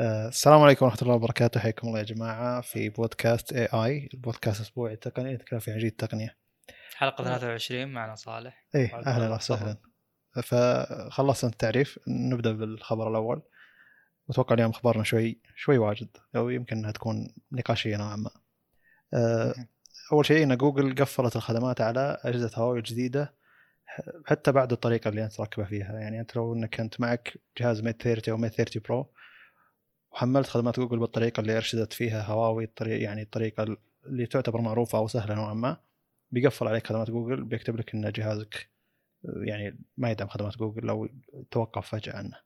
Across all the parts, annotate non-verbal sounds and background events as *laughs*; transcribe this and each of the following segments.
آه، السلام عليكم ورحمة الله وبركاته. حياكم الله يا جماعة في بودكاست AA البودكاست الأسبوعي التقني نتكلم في عن التقنية. حلقة 23 معنا صالح. إيه أهلا. وسهلا. فخلصنا التعريف. نبدأ بالخبر الأول. واتوقع اليوم اخبارنا شوي شوي واجد أو يمكن إنها تكون نقاشية نوعا ما. آه، أول شيء إن جوجل قفلت الخدمات على أجهزة هواوي الجديده حتى بعد الطريقة اللي أنت تركبها فيها. يعني أنت لو إنك انت معك جهاز Mate 30 أو Mate 30 Pro وحملت خدمات جوجل بالطريقة اللي أرشدت فيها هواوي الطريقة يعني الطريقة اللي تعتبر معروفة أو سهلة نوعا ما بيقفل عليك خدمات جوجل بيكتب لك إن جهازك يعني ما يدعم خدمات جوجل أو توقف فجأة عنه.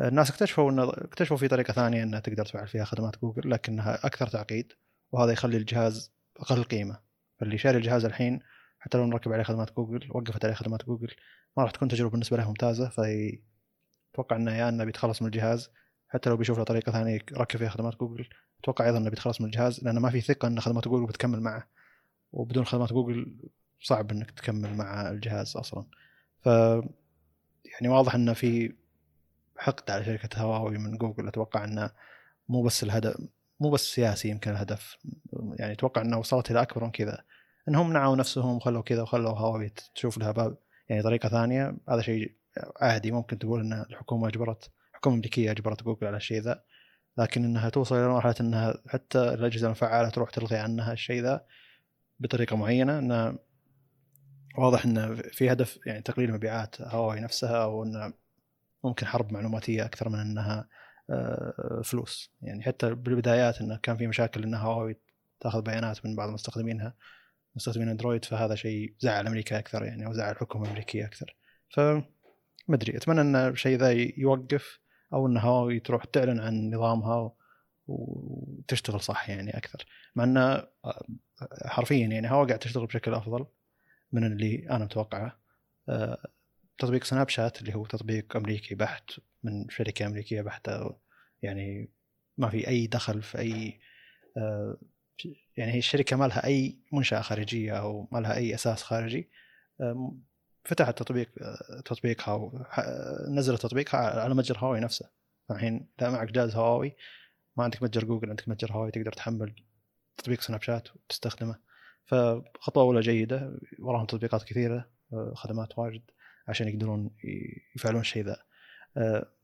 الناس اكتشفوا انه اكتشفوا في طريقة ثانية إنها تقدر تفعل فيها خدمات جوجل لكنها أكثر تعقيد وهذا يخلي الجهاز أقل قيمة فاللي شاري الجهاز الحين حتى لو نركب عليه خدمات جوجل وقفت عليه خدمات جوجل ما راح تكون تجربة بالنسبة له ممتازة في أتوقع إنه يا إنه بيتخلص من الجهاز حتى لو بيشوف له طريقة ثانية يركب فيها خدمات جوجل. أتوقع أيضا إنه بيتخلص من الجهاز لأنه ما في ثقة إن خدمات جوجل بتكمل معه. وبدون خدمات جوجل صعب إنك تكمل مع الجهاز أصلا. ف يعني واضح إنه في حقد على شركة هواوي من جوجل. أتوقع إنه مو بس الهدف مو بس سياسي يمكن الهدف. يعني أتوقع إنه وصلت إلى اكبر من كذا. إنهم منعوا نفسهم وخلوا كذا وخلوا هواوي تشوف لها باب. يعني طريقة ثانية هذا شيء عادي ممكن تقول إن الحكومة أجبرت. الحكومة الامريكيه اجبرت جوجل على الشيء ذا لكن إنها توصل إلى مرحلة إنها حتى الأجهزة المفعلة تروح تلغي عنها الشيء ذا بطريقة معينة. انه واضح انه في هدف يعني تقليل مبيعات هواوي نفسها أو انه ممكن حرب معلوماتية أكثر من إنها آه، فلوس. يعني حتى بالبدايات انه كان في مشاكل إن هواوي تأخذ بيانات من بعض مستخدمينها مستخدمين أندرويد فهذا شيء زعل أمريكا أكثر يعني أو زعل الحكومة الامريكيه أكثر. ف ما أدري أتمنى إن الشيء ذا يوقف. أو ان هواوي تروح تعلن عن نظامها وتشتغل صح يعني أكثر. مع ان آه، حرفيا يعني هواوي قاعد تشتغل بشكل أفضل من اللي أنا متوقعه. آه، تطبيق سناب شات اللي هو تطبيق أمريكي بحت من شركة أمريكية بحتة يعني ما في أي دخل في أي آه، يعني هي الشركة ما لها أي منشأة خارجية أو ما لها أي أساس خارجي. آم، فتحت تطبيق تطبيقها وح- نزلت تطبيقها على متجر هواوي نفسه. الحين لا معك جهاز هواوي ما عندك متجر جوجل عندك متجر هواوي تقدر تحمل تطبيق سناب شات وتستخدمه. فخطوة أولى جيدة وراهم تطبيقات كثيرة خدمات واجد عشان يقدرون يفعلون الشيء ذا.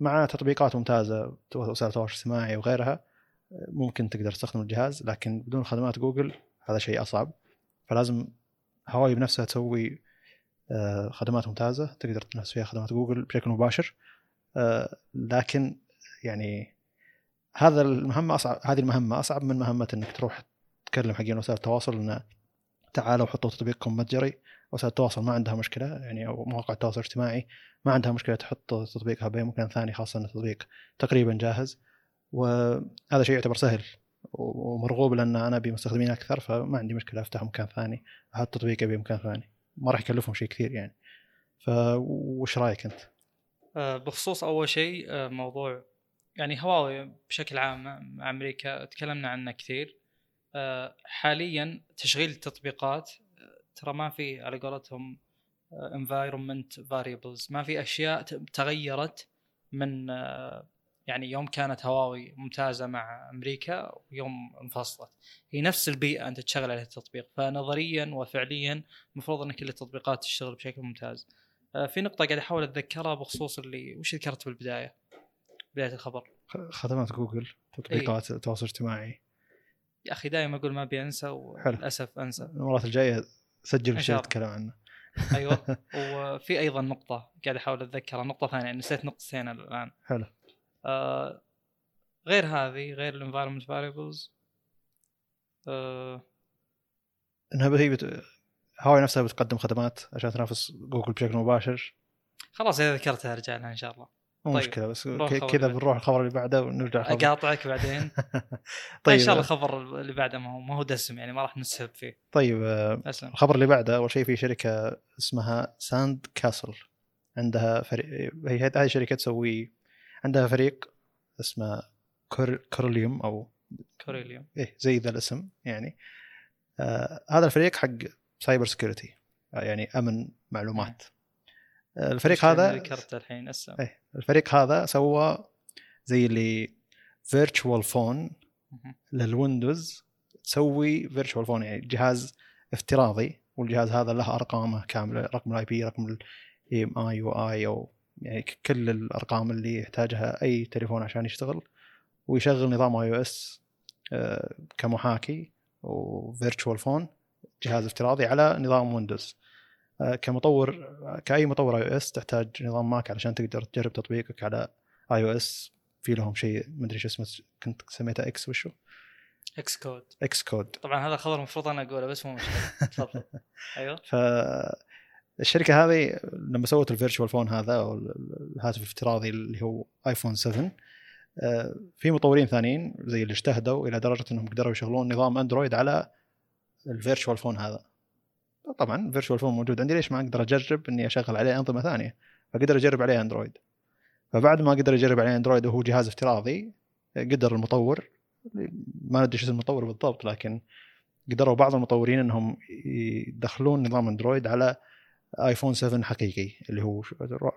مع تطبيقات ممتازة وسائل التواصل الاجتماعي وغيرها ممكن تقدر تستخدم الجهاز لكن بدون خدمات جوجل هذا شيء أصعب. فلازم هواوي بنفسها تسوي خدمات ممتازة. تقدر تنافس فيها خدمات جوجل بشكل مباشر. آه، لكن يعني هذا المهمة أصعب هذه المهمة أصعب من مهمة إنك تروح تكلم حقين وسائل التواصل إنه تعالوا حطوا تطبيقكم متجري. وسائل التواصل ما عندها مشكلة يعني أو مواقع التواصل الاجتماعي ما عندها مشكلة تحط تطبيقها باي مكان ثاني خاصة إن التطبيق تقريبا جاهز. وهذا شيء يعتبر سهل ومرغوب لأن أنا أبي مستخدمين أكثر فما عندي مشكلة افتح مكان ثاني أحط تطبيقي بمكان ثاني. ما راح يكلفهم شيء كثير يعني فوش رأيك أنت؟ آه، بخصوص أول شيء آه، موضوع يعني هواوي بشكل عام مع أمريكا تكلمنا عنه كثير آه، حاليا تشغيل التطبيقات ترى ما في على قولتهم environment variables ما في أشياء تغيرت من يعني يوم كانت هواوي ممتازة مع أمريكا ويوم انفصلت. هي نفس البيئة أنت تشغل عليها التطبيق فنظريا وفعليا المفروض ان كل التطبيقات تشتغل بشكل ممتاز. آه، في نقطة قاعد أحاول أتذكرها بخصوص اللي وش ذكرت بالبداية؟ بداية الخبر. خدمات جوجل تطبيقات التواصل الاجتماعي يا أخي دائما أقول ما أبي أنسى وللاسف أنسى. المرات الجاية سجل شيء. تتكلم عنه. أيوه. *laughs* وفي أيضا نقطة قاعد أحاول أتذكرها نقطة ثانية نسيت نقطتين الآن. حلو. آه غير هذه غير ال environment variables آه إنها هي بت... هواوي نفسها بتقدم خدمات عشان تنافس جوجل بشكل مباشر. خلاص إذا ذكرتها ارجع لها إن شاء الله. مو طيب، مشكلة بس كذا بنروح الخبر اللي بعده ونرجع الخبر أقاطعك بعدين. *laughs* طيب إن شاء الله الخبر اللي بعده ما هو ما هو دسم يعني ما راح نسهب فيه. طيب آه، أسلم. الخبر اللي بعده أول شيء في شركة اسمها Sandcastle عندها فريق هي هذه شركة تسوي عندها فريق اسمه Cor... Corellium أو Corellium. إيه زي ذا الاسم يعني. آه هذا الفريق حق cyber security يعني أمن معلومات. آه الفريق هذا ذكرت الحين إيه الفريق هذا سوى زي اللي virtual phone. لل Windows تسوي virtual phone يعني جهاز افتراضي والجهاز هذا له أرقامه كاملة رقم ال IP رقم ال IMEI يو اي أو يعني كل الأرقام اللي يحتاجها أي تليفون عشان يشتغل ويشغل نظام iOS كمحاكي و virtual phone جهاز افتراضي على نظام Windows آه، كمطور كأي مطور iOS تحتاج نظام Mac علشان تقدر تجرب تطبيقك على iOS في لهم شيء مدري شو اسمه كنت سميته X وشو؟ Xcode Xcode طبعا هذا خبر المفروض أنا أقوله بس مو مشكلة. تفضل. *laughs* أيوه. فالشركه هذه لما سوت ال virtual phone هذا أو الهاتف الافتراضي اللي هو iPhone 7 آه، في مطورين ثانيين زي اللي اجتهدوا إلى درجة إنهم قدروا يشغلون نظام أندرويد على ال virtual phone هذا. طبعا ال virtual phone موجود عندي ليش ما أقدر أجرب إني أشغل عليه أنظمة ثانية؟ فقدر اجرب عليه أندرويد. فبعد ما قدر يجرب عليه أندرويد وهو جهاز افتراضي قدر المطور ما ندري شو المطور بالضبط لكن قدروا بعض المطورين إنهم يدخلون نظام أندرويد على آيفون 7 حقيقي اللي هو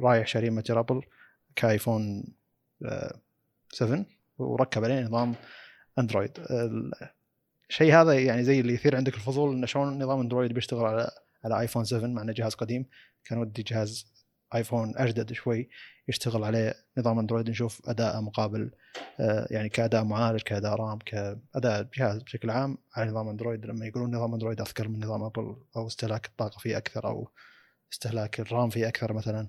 رايح شاري متجر أبل كآيفون آه، 7 وركب عليه نظام أندرويد. الشيء هذا يعني زي اللي يثير عندك الفضول إنه شلون نظام أندرويد بيشتغل على على آيفون 7 مع إنه جهاز قديم. كان ودي جهاز آيفون أجدد شوي يشتغل عليه نظام أندرويد نشوف اداءه مقابل آه، يعني كأداء معالج كأداء رام كأداء جهاز بشكل عام على نظام أندرويد. لما يقولون نظام أندرويد أذكر من نظام أبل أو استهلاك الطاقة فيه أكثر أو استهلاك الرام فيه أكثر مثلا.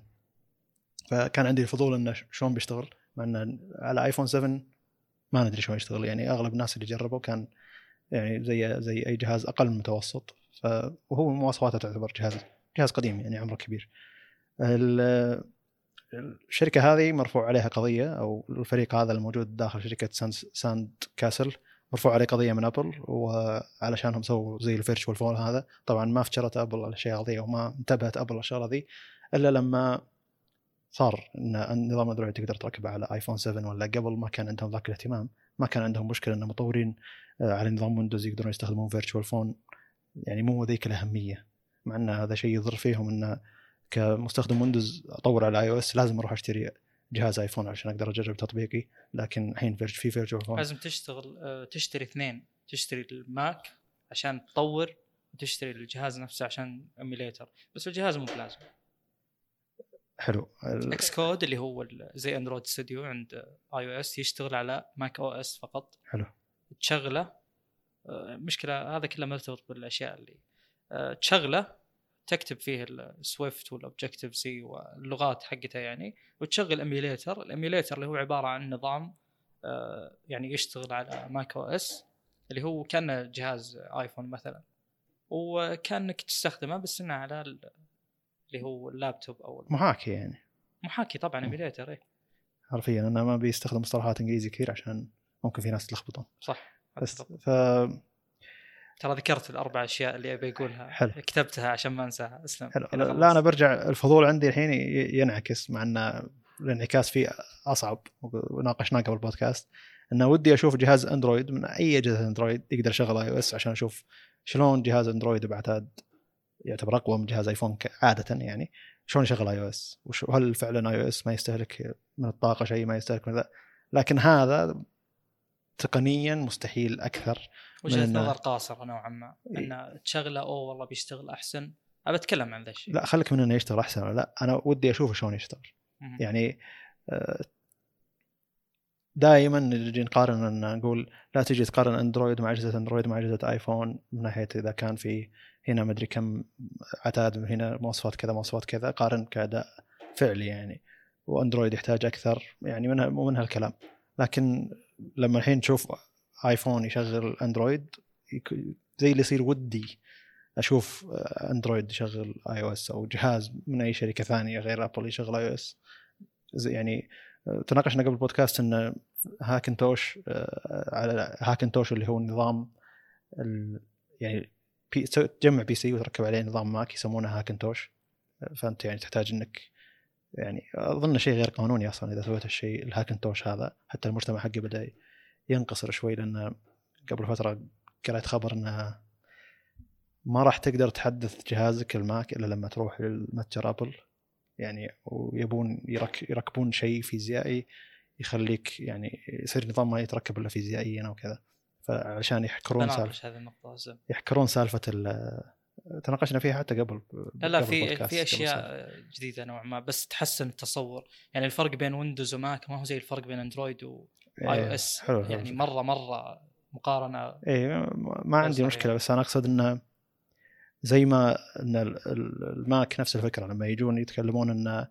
فكان عندي الفضول إنه شلون بيشتغل مع إنه على آيفون 7 ما ندري شلون يشتغل. يعني أغلب الناس اللي جربوا كان يعني زي زي أي جهاز أقل من المتوسط. وهو مواصفاته تعتبر جهاز جهاز قديم يعني عمره كبير. ال- الشركة هذه مرفوع عليها قضية أو الفريق هذا الموجود داخل شركة Sandcastle مرفوع عليه قضية من ابل وعلشانهم سووا زي ال virtual phone هذا. طبعا ما فكرت ابل الأشياء هذه وما انتبهت ابل الشغله ذي إلا لما صار إن نظام اندرويد تقدر تركبه على ايفون 7 ولا قبل ما كان عندهم ذاك الاهتمام. ما كان عندهم مشكلة ان مطورين آه، على نظام ويندوز يقدرون يستخدمون virtual phone يعني مو ذيك الأهمية. مع إن هذا شيء يضر فيهم انه كمستخدم ويندوز أطور على iOS لازم أروح أشتري جهاز آيفون عشان أقدر أجرب تطبيقي لكن الحين vir- v phone لازم تشتغل آه، تشتري اثنين. تشتري الماك عشان تطور وتشتري الجهاز نفسه عشان emulator بس الجهاز مو بلازم. حلو. ال- X code اللي هو زي Android Studio عند iOS يشتغل على macOS فقط. حلو. تشغله آه، مشكلة هذا كله مرتبط بالأشياء اللي آه، تشغله تكتب فيه ال Swift وال Objective-C واللغات حقتها يعني وتشغل emulator ال emulator اللي هو عبارة عن نظام آه، يعني يشتغل على macOS اللي هو كان جهاز ايفون مثلا. وكأنك تستخدمه بس إنه على ال- اللي هو اللابتوب أو محاكي يعني. المحاكي طبعا emulator إيه. حرفيا أنا ما بيستخدم مصطلحات إنجليزي كثير عشان ممكن في ناس تلخبطهم. صح بس. ف ترى ذكرت الأربع أشياء اللي أبي أقولها. حلو. كتبتها عشان ما أنساها. أسلم. حلو. لا. لا، أنا برجع الفضول عندي الحين ينعكس مع إن الانعكاس فيه أصعب وناقشناه قبل البودكاست. انه ودي أشوف جهاز أندرويد من أي أجهزة أندرويد يقدر يشغل iOS عشان أشوف شلون جهاز أندرويد بعتاد يعتبر أقوى من جهاز ايفون عادة يعني. شلون يشغل iOS وهل فعلا iOS ما يستهلك من الطاقة شيء ما يستهلك من ذا؟ لكن هذا تقنيا مستحيل أكثر. وجهة نظر قاصره نوعا ما. أن تشغله أوه والله بيشتغل أحسن. أبى أتكلم عن ذا الشيء. لا خليك من إنه يشتغل أحسن لا. أنا ودي أشوفه شلون يشتغل. يعني دائما نجي نقارن أن نقول لا تجي تقارن أندرويد مع أجهزة أندرويد مع أجهزة آيفون من ناحية إذا كان في هنا مدري كم عتاد هنا مواصفات كذا مواصفات كذا قارن كأداء فعلي يعني. وأندرويد يحتاج أكثر يعني من مو من هالكلام. لكن لما الحين نشوف آيفون يشغل أندرويد. زي اللي يصير ودي أشوف أندرويد يشغل iOS أو جهاز من أي شركة ثانية غير أبل يشغل iOS. يعني آه، تناقشنا قبل البودكاست إن Hackintosh آه، على Hackintosh اللي هو النظام ال- يعني بي تجمع PC وتركب عليه نظام ماك يسمونه Hackintosh. آه، فأنت يعني تحتاج إنك يعني أظن شيء غير قانوني أصلا إذا سويت الشيء ال Hackintosh هذا حتى المجتمع حقه بدأ ينقصر شوي لأن قبل فترة قرأت خبر إنها ما راح تقدر تحدث جهازك الماك إلا لما تروح للمتجر أبل. يعني ويبون يرك يركبون شيء فيزيائي يخليك يعني يصير نظام ما يتركب إلا فيزيائيا أو كذا. فعشان يحكرون سالفه يحكرون سالفة ال- تناقشنا فيها حتى قبل لا لا في في أشياء جديدة نوعا ما بس تحسن التصور. يعني الفرق بين ويندوز وماك ما هو زي الفرق بين اندرويد واي سنة. أو إيه، إس حلو حلو يعني مرة مرة مقارنة اي ما عندي. مشكلة بس أنا أقصد إنه زي ما إن ال- ال- الماك نفس الفكرة لما يجون يتكلمون إن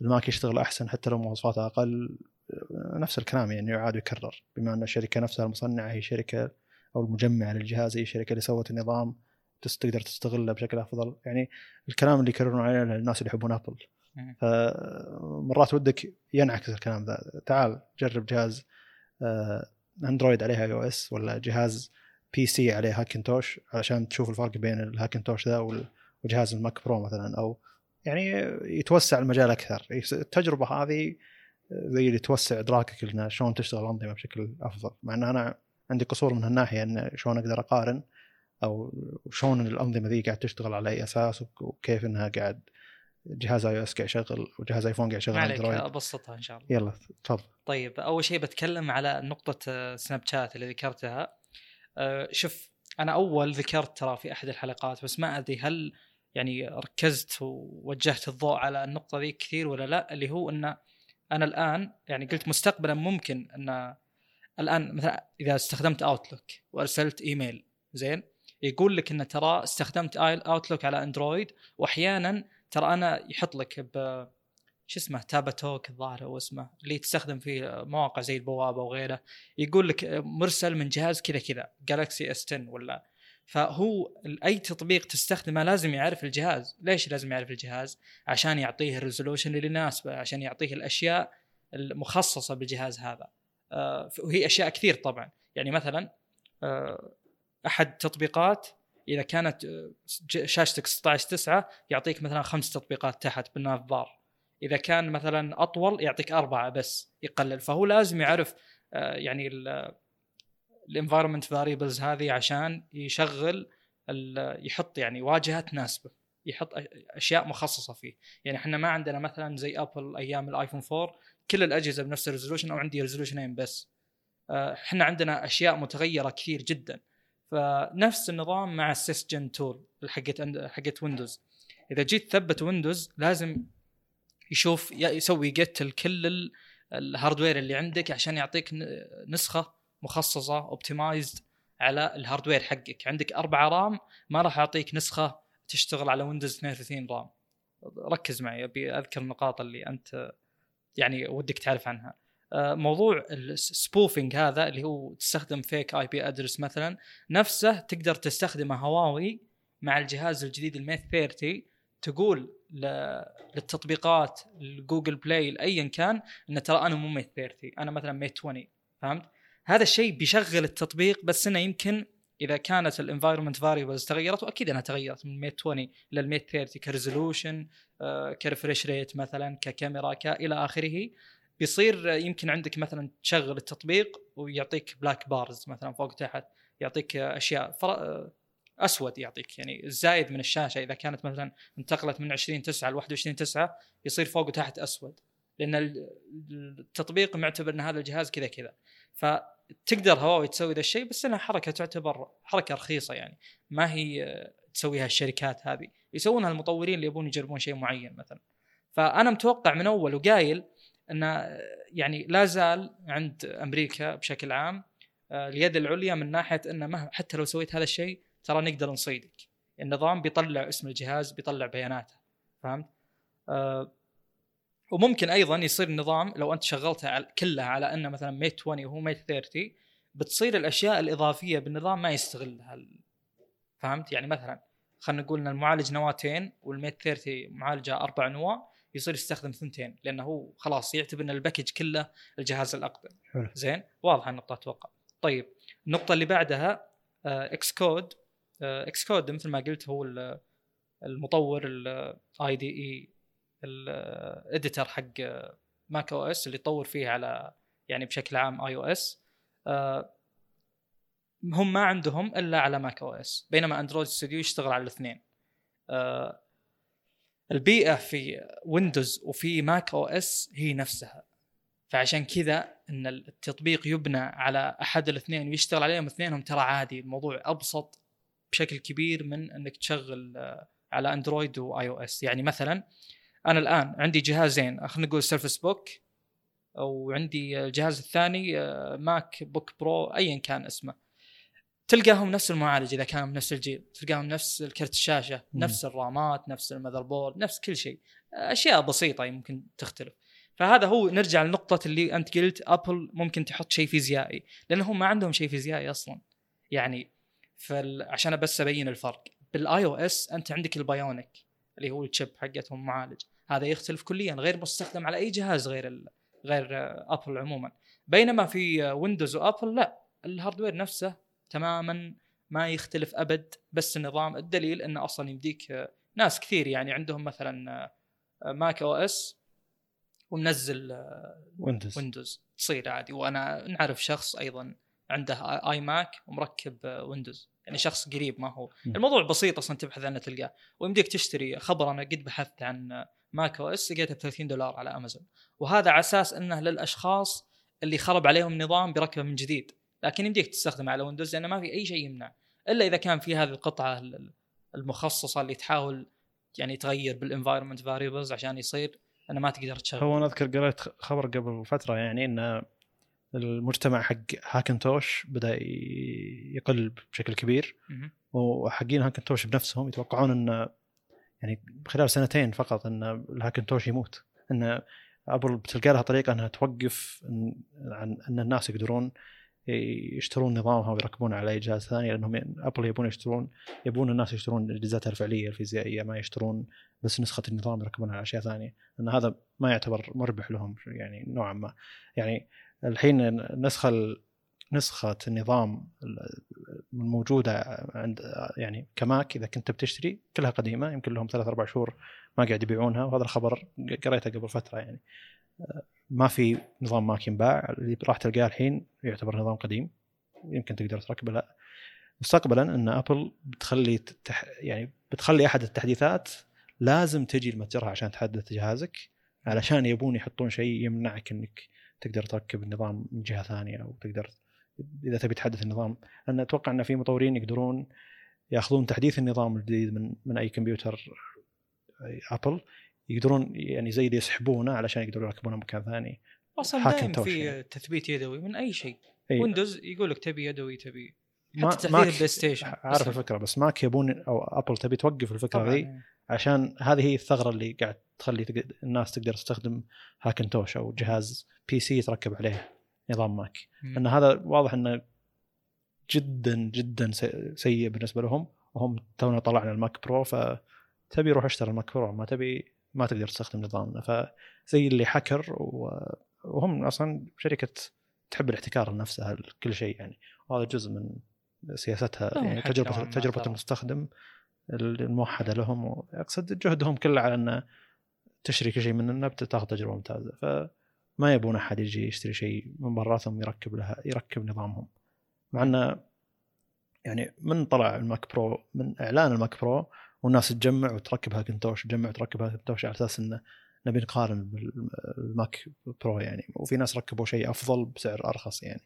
الماك يشتغل أحسن حتى لو مواصفاته أقل نفس الكلام يعني يعاد ويكرر بما إن الشركة نفسها المصنعة هي شركة أو المجمعه للجهاز هي الشركة اللي سوت النظام تقدر تستغله بشكل أفضل يعني الكلام اللي يكررون عليه الناس اللي يحبون أبل. فمرات ودك ينعكس الكلام ذا تعال جرب جهاز أندرويد عليه iOS ولا جهاز PC عليه Hackintosh علشان تشوف الفرق بين ال Hackintosh ذا وجهاز ال Mac Pro مثلا أو يعني يتوسع المجال أكثر. التجربة هذه زي اللي توسع إدراكك لنا شلون تشتغل الانظمه بشكل أفضل. مع إن أنا عندي قصور من هالناحية إن شلون أقدر أقارن أو شلون الأنظمة ذي قاعد تشتغل على أي أساس وك- وكيف إنها قاعد جهاز آي أو إس قاعد يشغل وجهاز آيفون قاعد يشغل أندرويد. أبسطها إن شاء الله. يلا تفضل. طيب أول شيء بتكلم على نقطة آه، سناب شات اللي ذكرتها. آه، شوف أنا أول ذكرت ترى في أحد الحلقات بس ما أدري هل يعني ركزت ووجهت الضوء على النقطة ذي كثير ولا لا اللي هو إن أنا الآن يعني قلت مستقبلا ممكن إن الآن مثلا إذا استخدمت Outlook وأرسلت إيميل زين؟ يقول لك إن ترى استخدمت Outlook على أندرويد واحيانا ترى أنا يحط لك ب شو اسمه Tapatalk الظاهر هو اسمه اللي تستخدم في مواقع زي البوابة وغيره يقول لك مرسل من جهاز كذا كذا Galaxy S 10 ولا. فهو أي تطبيق تستخدمه لازم يعرف الجهاز. ليش لازم يعرف الجهاز؟ عشان يعطيه ال resolution اللي يناسبه عشان يعطيه الأشياء المخصصة بالجهاز هذا. آه، وهي أشياء كثير طبعا. يعني مثلا آه، أحد تطبيقات إذا كانت آه، شاشتك 16 9 يعطيك مثلا خمس تطبيقات تحت بال nav bar. إذا كان مثلا أطول يعطيك أربعة بس يقلل. فهو لازم يعرف آه، يعني ال environment variables هذه عشان يشغل يحط يعني واجهة تناسبه يحط أشياء مخصصة فيه. يعني إحنا ما عندنا مثلا زي ابل أيام الآيفون 4 كل الأجهزة بنفس ال resolution أو عندي resolution ين بس. آه، إحنا عندنا أشياء متغيرة كثير جدا. فنفس النظام مع ال sysgen tool حقت حقت ويندوز إذا جيت تثبت ويندوز لازم يشوف يسوي جيت لكل ال- hardware اللي عندك عشان يعطيك نسخة مخصصة optimized على ال hardware حقك. عندك أربعة RAM ما راح أعطيك نسخة تشتغل على ويندوز 32 رام ركز معي أبي أذكر النقاط اللي أنت يعني ودك تعرف عنها. موضوع ال spoofing هذا اللي هو تستخدم فيك IP address مثلا نفسه تقدر تستخدمه هواوي مع الجهاز الجديد الميت 30 تقول للتطبيقات الجوجل بلاي لأيا كان إن ترى أنا مو ميت 30 أنا مثلا ميت 20 فهمت؟ هذا الشيء بيشغل التطبيق بس إنه يمكن إذا كانت ال environment variables تغيرت وأكيد أنها تغيرت من ميت 20 للميت 30 ك resolution ك refresh rate مثلا ككاميرا كإلى آخره بيصير يمكن عندك مثلا تشغل التطبيق ويعطيك black bars مثلا فوق وتحت يعطيك أشياء فر... أسود يعطيك يعني الزايد من الشاشة إذا كانت مثلا انتقلت من 20 9 ل 21 9 يصير فوق وتحت أسود لأن ال- التطبيق معتبر إن هذا الجهاز كذا كذا. فتقدر هواوي تسوي ذا الشيء بس إنها حركة تعتبر حركة رخيصة يعني ما هي تسويها الشركات هذه. يسوونها المطورين اللي يبون يجربون شيء معين مثلا. فأنا متوقع من أول وقايل إن آه، يعني لا زال عند أمريكا بشكل عام آه، اليد العليا من ناحية انه حتى لو سويت هذا الشيء ترى نقدر نصيدك النظام بيطلع اسم الجهاز بيطلع بياناته فهمت؟ آه وممكن أيضا يصير النظام لو أنت شغلتها على كلها على إنه مثلا ميت 20 وهو ميت 30 بتصير الأشياء الإضافية بالنظام ما يستغلها فهمت؟ يعني مثلا خلينا نقول إن المعالج نواتين والميت 30 معالجه أربع نواة يصير يستخدم ثنتين لأنه هو خلاص يعتبر إن ال package كله الجهاز الأقدم. حلو. زين؟ واضحه النقطة أتوقع. طيب النقطة اللي بعدها Xcode Xcode مثل ما قلت هو ال- المطور ال IDE ال editor حق macOS اللي يطور فيه على يعني بشكل عام iOS هم ما عندهم إلا على macOS بينما Android Studio يشتغل على الاثنين. آه، البيئة في ويندوز وفي macOS هي نفسها. فعشان كذا إن التطبيق يبنى على أحد الاثنين ويشتغل عليهم اثنينهم ترى عادي. الموضوع أبسط بشكل كبير من إنك تشغل آه، على اندرويد و iOS يعني مثلا أنا الآن عندي جهازين خلينا نقول Surface Book وعندي الجهاز الثاني آه، MacBook Pro ايا كان اسمه. تلقاهم نفس المعالج إذا كان من نفس الجيل تلقاهم نفس الكرت الشاشة مم. نفس الرامات نفس ال motherboard نفس كل شيء. أشياء بسيطة يمكن تختلف. فهذا هو نرجع لنقطة اللي أنت قلت أبل ممكن تحط شيء فيزيائي لأنهم ما عندهم شيء فيزيائي أصلا. يعني فال... عشان بس أبين الفرق. بال iOS أنت عندك ال Bionic اللي هو ال chip حقتهم المعالج هذا يختلف كليا غير مستخدم على أي جهاز غير ال... غير أبل عموما. بينما في ويندوز وأبل لا ال hardware نفسه تماما ما يختلف أبد بس النظام الدليل أنه أصلا يمديك آه، ناس كثير يعني عندهم مثلا آه، macOS ومنزل آه، ويندوز. ويندوز. تصير عادي. وأنا نعرف شخص أيضا عنده iMac ومركب آه، ويندوز. يعني شخص قريب ما هو. الموضوع بسيط أصلا تبحث عنه تلقاه. ويمديك تشتري خبر. أنا قد بحثت عن آه، macOS لقيته ب 30 دولار على أمازون. وهذا على أساس إنه للأشخاص اللي خرب عليهم نظام بركبه من جديد. لكن يمديك تستخدمه على ويندوز لأنه ما في أي شيء يمنع. إلا إذا كان في هذه القطعة ال- المخصصة اللي تحاول يعني تغير بال environment variables عشان يصير انه ما تقدر تشغل. هو أنا أذكر قريت خبر قبل فترة يعني إن المجتمع حق هاكنتوش بدأ يقل بشكل كبير. وحقين هاكنتوش بنفسهم يتوقعون إن يعني خلال سنتين فقط إن الهاكنتوش يموت. إن ابل بتلقى لها طريقة إنها توقف عن إن الناس يقدرون يشترون نظامها ويركبونه على جهاز ثاني لأنهم أبل يبون يشترون يبون الناس يشترون اجهزتها الفعلية الفيزيائية ما يشترون بس نسخة النظام يركبونها على أشياء ثانية. لأن هذا ما يعتبر مربح لهم يعني نوعا ما. يعني الحين النسخه ال- نسخة النظام الموجوده عند يعني كماك إذا كنت بتشتري كلها قديمة يمكن لهم ثلاث أربع شهور ما قاعد يبيعونها وهذا الخبر قريته قبل فترة يعني. ما في نظام ماك ينباع اللي راح تلقاه الحين يعتبر نظام قديم يمكن تقدر تركبه لا. مستقبلا إن ابل بتخلي تح يعني بتخلي أحد التحديثات لازم تجي المتجرها عشان تحدث جهازك علشان يبون يحطون شيء يمنعك إنك تقدر تركب النظام من جهة ثانية أو تقدر إذا تبي تحدث النظام. لأن أتوقع إن في مطورين يقدرون يأخذون تحديث النظام الجديد من من أي كمبيوتر ابل يقدرون يعني زي اللي يسحبونه علشان يقدرون يركبونه مكان ثاني. أصلا هاكنتوش في يعني. تثبيت يدوي من أي شيء. أي ويندوز يقول لك تبي يدوي تبي. حتى تحديث ال PlayStation. عارف الفكرة بس ماك يبون أو ابل تبي توقف الفكرة. ذي عشان هذه هي الثغرة اللي قاعد تخلي تقد- الناس تقدر تستخدم هاكنتوش أو جهاز PC يتركب عليه نظام ماك مم. إن هذا واضح إنه جدا جدا سي- سيء بالنسبة لهم. وهم تونا طلعنا ال Mac Pro فتبي روح اشتري ال Mac Pro. ما تبي ما تقدر تستخدم نظامنا فزي اللي احتكر وهم أصلا شركة تحب الاحتكار لنفسها كل شيء يعني. وهذا جزء من سياستها يعني تجربة تجربه. المستخدم الموحدة لهم. وأقصد جهدهم كله على إنه تشتري كل شيء مننا بتاخذ تجربة ممتازة. فما يبون أحد يجي يشتري شيء من برا ثم يركب لها يركب نظامهم. مع إنه يعني من طلع ال Mac Pro من إعلان ال Mac Pro والناس تجمع وتركب هاكنتوش تجمع وتركب هاكنتوش على أساس إنه نبي نقارن بال Mac Pro يعني. وفي ناس ركبوا شيء أفضل بسعر أرخص يعني.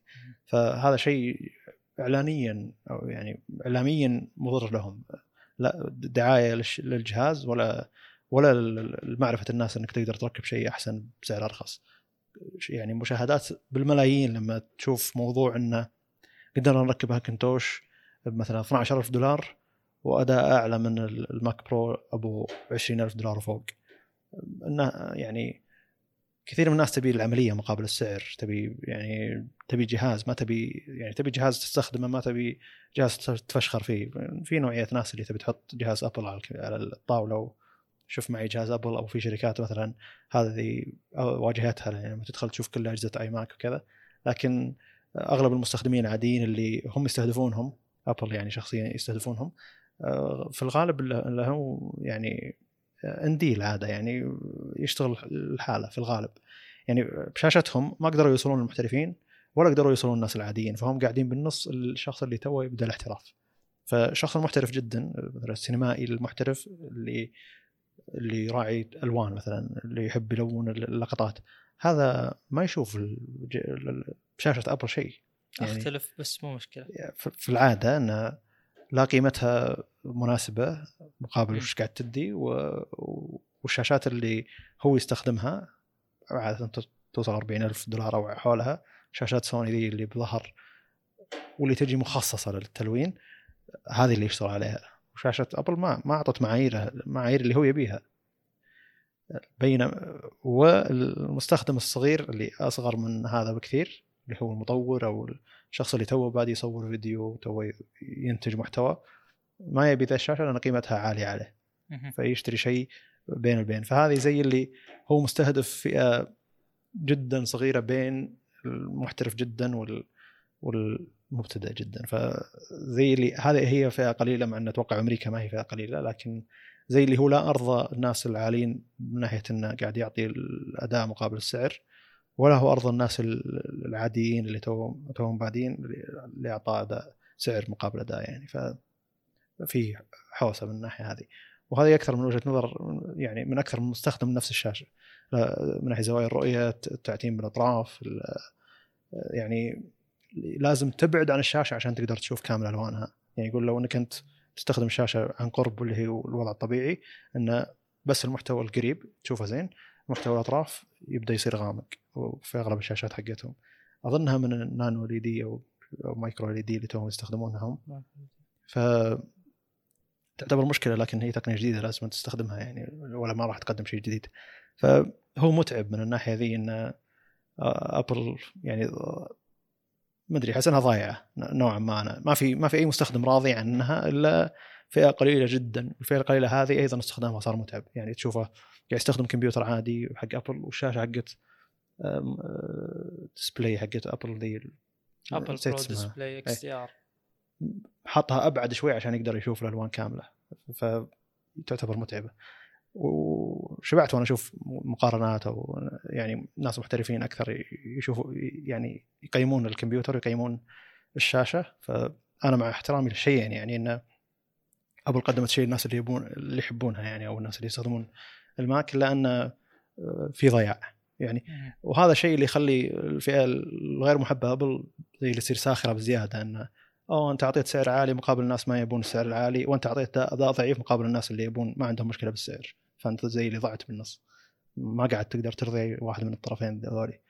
فهذا شيء اعلانيا أو يعني اعلاميا مضر لهم. لا دعاية للجهاز ولا ولا لمعرفة الناس إنك تقدر تركب شيء أحسن بسعر أرخص. يعني مشاهدات بالملايين لما تشوف موضوع إنه قدرنا نركب هاكنتوش بمثلا 12000 دولار وأداء أعلى من ال Mac Pro أبو 20000 دولار وفوق إنه يعني كثير من الناس تبي العملية مقابل السعر تبي يعني تبي جهاز ما تبي يعني تبي جهاز تستخدمه ما تبي جهاز تفشخر فيه. في نوعية ناس اللي تبي تحط جهاز أبل على الطاولة. وشوف معي جهاز أبل أو في شركات مثلا هذه واجهتها يعني لما تدخل تشوف كل أجهزة iMac وكذا. لكن أغلب المستخدمين العاديين اللي هم يستهدفونهم أبل يعني شخصيا يستهدفونهم في الغالب له يعني اندي العاده يعني يشتغل الحالة في الغالب. يعني بشاشتهم ما قدروا يوصلون للمحترفين ولا قدروا يوصلون الناس العاديين فهم قاعدين بالنص الشخص اللي توه يبدأ الاحتراف. فالشخص المحترف جدا مثلا السينمائي المحترف اللي اللي يراعي ألوان مثلا اللي يحب يلون اللقطات هذا ما يشوف الج- ال- شاشه ابل شيء. يعني أختلف بس مو مشكلة. في العادة ان لا قيمتها مناسبة مقابل. وش قاعد تدي والشاشات اللي هو يستخدمها عادة توصل 40 ألف دولار أو حولها. شاشات سوني ذي اللي بظهر واللي تجي مخصصة للتلوين هذه اللي يشتغل عليها. وشاشة أبل ما ما أعطت معاييرها المعايير اللي هو يبيها. بين والمستخدم الصغير اللي أصغر من هذا بكثير اللي هو المطور أو الشخص اللي توه بادي يصور فيديو توه ينتج محتوى ما يبي ذا الشاشة لأن قيمتها عالية عليه. فيشتري شيء بين البين. فهذه زي اللي هو مستهدف فئة جدا صغيرة بين المحترف جدا وال والمبتدئ جدا. فزي اللي هذه هي فئة قليلة مع إن أتوقع أمريكا ما هي فئة قليلة لكن زي اللي هو لا أرضى الناس العاليين من ناحية إنه قاعد يعطي الأداء مقابل السعر. ولا هو ارضى الناس ال- العاديين اللي توهم توهم بادين لاعطاء اداء سعر مقابل أداء يعني. ففي حوسة من الناحية هذه. وهذه أكثر من وجهة نظر يعني من أكثر من مستخدم نفس الشاشة. من ناحية زوايا الرؤية التعتيم بالأطراف ال- يعني لازم تبعد عن الشاشة عشان تقدر تشوف كامل ألوانها. يعني يقول لو إنك أنت تستخدم الشاشه عن قرب واللي هي الوضع الطبيعي انه بس المحتوى القريب تشوفه زين محتوى الأطراف يبدأ يصير غامق وفي أغلب الشاشات حقتهم. أظنها من ال nano LED أو micro LED اللي توهم يستخدمونها هم ف تعتبر مشكلة لكن هي تقنية جديدة لازم تستخدمها يعني ولا ما راح تقدم شيء جديد. فهو متعب من الناحية ذي إن أبل يعني ما أدري احس انها ضايعه نوعا ما أنا. ما في ما في أي مستخدم راضي عنها إلا فئة قليلة جدا. الفئة القليلة هذه أيضا استخدامها صار متعب. يعني تشوفه قاعد يستخدم كمبيوتر عادي حق ابل والشاشة حقت أم، أه، display حقت ابل ذي ابل Pro. Display XDR حاطها أبعد شوي عشان يقدر يشوف الألوان كاملة. فتعتبر متعبة. وشبعت وأنا أشوف مقارنات أو يعني ناس محترفين أكثر يشوفوا يعني يقيمون الكمبيوتر ويقيمون الشاشة. فأنا مع احترامي للشيئين يعني ان ابل قدمت شيء الناس اللي يبون اللي يحبونها يعني أو الناس اللي يستخدمون ال Mac إلا أن في ضياع. يعني وهذا الشيء اللي يخلي الفئة الغير محبة أبل زي اللي تصير ساخرة بزيادة انه أوه أنت أعطيت سعر عالي مقابل الناس ما يبون السعر العالي وأنت أعطيت أداء ضعيف مقابل الناس اللي يبون ما عندهم مشكلة بالسعر. فأنت زي اللي ضعت بالنص ما قاعد تقدر ترضي واحد من الطرفين ذولي.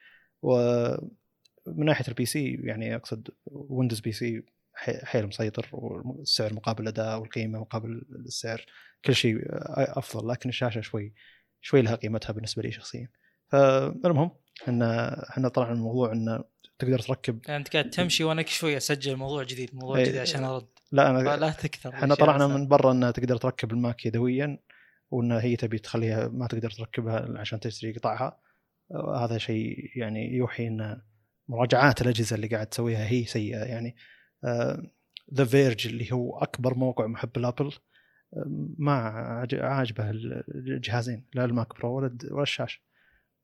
ومن ناحية ال PC يعني أقصد Windows PC حيل مسيطر والسعر مقابل الأداء والقيمة مقابل السعر كل شيء أفضل لكن الشاشة شوي شوي لها قيمتها بالنسبة لي شخصيا. فالمهم ان إحنا طلعنا الموضوع إن تقدر تركب يعني أنت قاعد تمشي وأنا كل شوية أسجل موضوع جديد موضوع إيه. جديد عشان أرد. لا أنا لا تكثر إحنا طلعنا من برا إن تقدر تركب ال Mac يدويا وإن هي تبي تخليها ما تقدر تركبها عشان تشتري قطعها. هذا شيء يعني يوحي إن مراجعات الأجهزة اللي قاعد تسويها هي سيئة يعني. The Verge اللي هو أكبر موقع محب الابل ما عاجبه الجهازين لا ال Mac Pro ولا ولا الشاشة.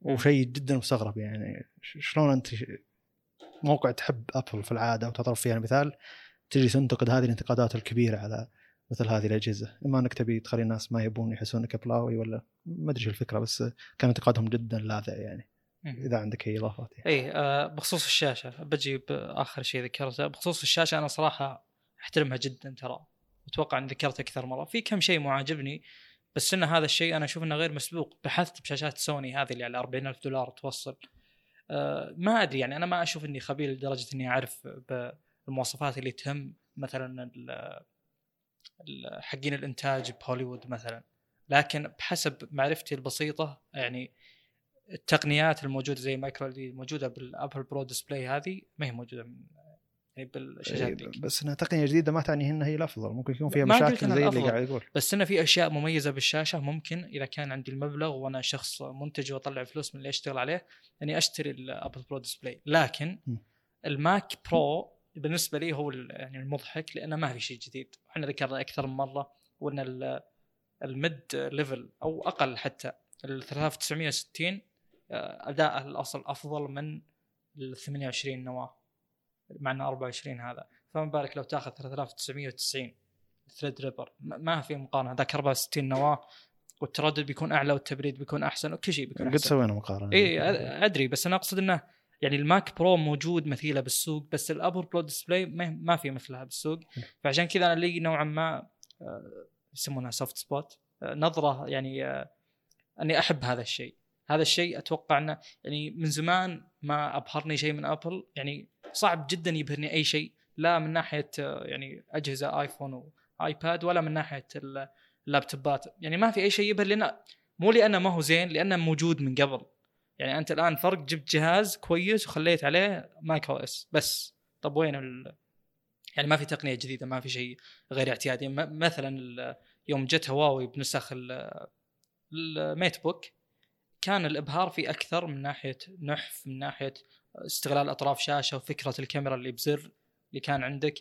وشيء جدا مستغرب يعني شلون أنت موقع تحب أبل في العادة وتضرب فيها المثال تجي تنتقد هذه الانتقادات الكبيرة على مثل هذه الأجهزة. إما أنك تبي تخلي الناس ما يبون يحسون انك ابلاوي ولا ما أدري الفكرة بس كان انتقادهم جدا لاذع يعني. إذا عندك أي إضافات يعني. اي آه بخصوص الشاشة بجي بآخر شيء ذكرته. بخصوص الشاشة أنا صراحة أحترمها جدا ترى أتوقع إني ذكرت أكثر مرة. في كم شيء مو عاجبني بس إن هذا الشيء أنا أشوف إنه غير مسبوق. بحثت بشاشات سوني هذه اللي على 40 ألف دولار توصل. أه ما أدري يعني أنا ما أشوف إني خبير لدرجة إني أعرف بالمواصفات اللي تهم مثلا حقين الإنتاج بهوليوود مثلا. لكن بحسب معرفتي البسيطة يعني التقنيات الموجودة زي micro LED موجودة بال Apple Pro Display هذه ما هي موجودة من يعني بالشاشات ديك بس إنها تقنية جديدة ما تعني إنها هي الأفضل. ممكن يكون فيها مشاكل زي اللي قاعد يقول. بس إنه في أشياء مميزة بالشاشة. ممكن إذا كان عندي المبلغ وأنا شخص منتج وأطلع فلوس من اللي أشتغل عليه إني أشتري ال Apple Pro Display. لكن م. ال Mac Pro بالنسبة لي هو يعني المضحك لأنه ما في شيء جديد. إحنا ذكرنا أكثر من مرة وإن ال mid level أو أقل حتى ال 3960 أداء الأصل أفضل من ال 28 نواة مع إنه 24 هذا. فما بالك لو تاخذ 3990 Threadripper؟ ما في مقارنة. ذاك 64 نواة والتردد بيكون أعلى والتبريد بيكون أحسن وكل شيء بيكون قد سوينا مقارنة. إي أدري بس أنا أقصد إنه يعني ال Mac Pro موجود مثيله بالسوق بس ال Apple Pro Display ما في مثلها بالسوق. فعشان كذا أنا لي نوعا ما آه، يسمونها soft spot نظرة يعني آه، أني أحب هذا الشيء. هذا الشيء أتوقع إنه يعني من زمان ما أبهرني شيء من أبل. يعني صعب جدا يبهرني أي شيء لا من ناحية يعني أجهزة آيفون وايباد ولا من ناحية اللابتوبات. يعني ما في أي شيء يبهر لأن مو لأنه ما هو زين لأنه موجود من قبل. يعني أنت الآن فرق جبت جهاز كويس وخليت عليه macOS بس. طب وين ال... يعني ما في تقنية جديدة ما في شيء غير اعتيادي. مثلا يوم جت هواوي بنسخ ال- ال MateBook كان الإبهار فيه أكثر من ناحية نحف من ناحية استغلال أطراف شاشة وفكرة الكاميرا اللي بزر اللي كان عندك.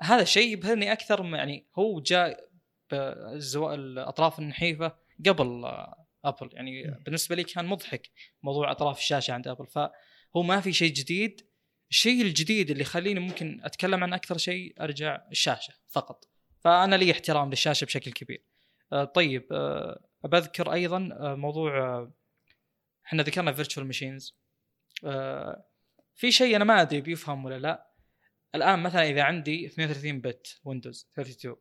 هذا الشيء يبهرني أكثر يعني هو جاء. الأطراف النحيفة قبل آه، ابل يعني م. بالنسبة لي كان مضحك موضوع أطراف الشاشة عند ابل فهو ما في شيء جديد. الشيء الجديد اللي يخليني ممكن أتكلم عن أكثر شيء أرجع الشاشة فقط. فأنا لي احترام للشاشة بشكل كبير. آه، طيب آه، بذكر أيضا آه، موضوع آه، إحنا ذكرنا virtual machines في شيء أنا ما أدري بيفهم ولا لا. الآن مثلا إذا عندي 32 bit Windows 32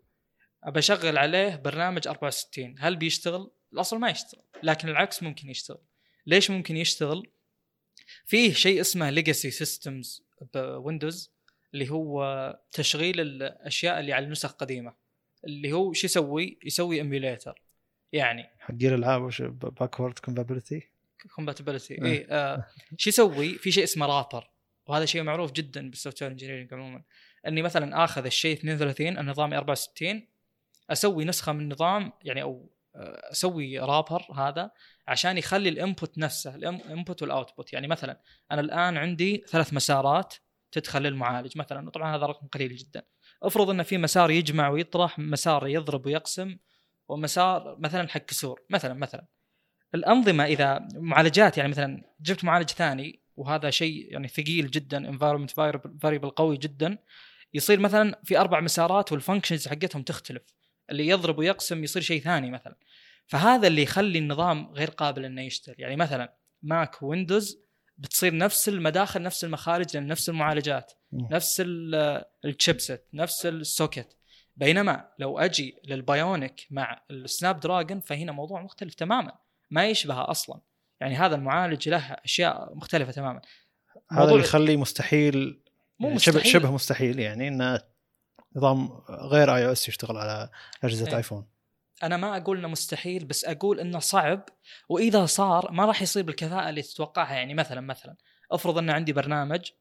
ابى اشغل عليه برنامج 64 هل بيشتغل؟ الأصل ما يشتغل لكن العكس ممكن يشتغل. ليش ممكن يشتغل؟ فيه شيء اسمه legacy systems ب Windows اللي هو تشغيل الأشياء اللي على النسخ قديمه اللي هو شو يسوي؟ يسوي emulator يعني حقين الالعاب وش backward compatibility compatibility إيه. اي آه شو يسوي؟ في شيء اسمه wrapper وهذا شيء معروف جدا بال software engineering عموما. إني مثلا آخذ الشيء 32 النظامي 64 أسوي نسخة من النظام يعني أو آه، أسوي wrapper هذا عشان يخلي ال input نفسه ال input وال output. يعني مثلا أنا الآن عندي ثلاث مسارات تدخل للمعالج مثلا وطبعا هذا رقم قليل جدا. افرض إن في مسار يجمع ويطرح مسار يضرب ويقسم ومسار مثلا حق كسور مثلا مثلا. الأنظمة إذا معالجات يعني مثلا جبت معالج ثاني وهذا شيء يعني ثقيل جدا environment variable قوي جدا يصير مثلا في أربع مسارات وال functions حقتهم تختلف. اللي يضرب ويقسم يصير شيء ثاني مثلا. فهذا اللي يخلي النظام غير قابل إنه يشتغل. يعني مثلا ماك ويندوز بتصير نفس المداخل نفس المخارج لأن نفس المعالجات. نفس ال- ال chipset نفس ال socket. بينما لو أجي لل Bionic مع ال Snapdragon فهنا موضوع مختلف تماما. ما يشبه أصلا. يعني هذا المعالج له أشياء مختلفة تماما. هذا اللي يخليه مستحيل مو يعني شبه مستحيل. شبه مستحيل يعني إنه نظام غير iOS يشتغل على أجهزة إيه. ايفون أنا ما أقول إنه مستحيل بس أقول إنه صعب. وإذا صار ما راح يصير بالكفاءة اللي تتوقعها. يعني مثلا مثلا افرض إن عندي برنامج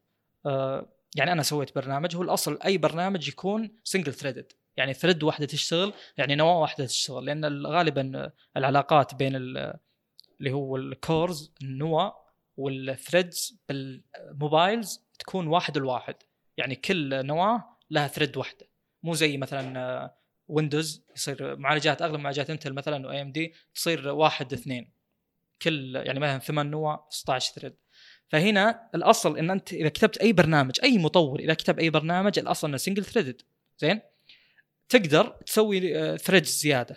آه يعني أنا سويت برنامج هو الأصل أي برنامج يكون single threaded يعني thread واحدة تشتغل يعني نواة واحدة تشتغل لأن غالبا العلاقات بين ال- اللي هو ال cores النواة وال threads بال mobiles تكون واحد الواحد يعني كل نواة لها thread واحدة. مو زي مثلا آه، ويندوز يصير معالجات أغلب معالجات Intel مثلا و AMD تصير واحد اثنين. كل يعني مثلا ثمان نواة 16 thread فهنا الأصل إن أنت إذا كتبت أي برنامج أي مطور إذا كتب أي برنامج الأصل إنه single threaded زين؟ تقدر تسوي threads زيادة.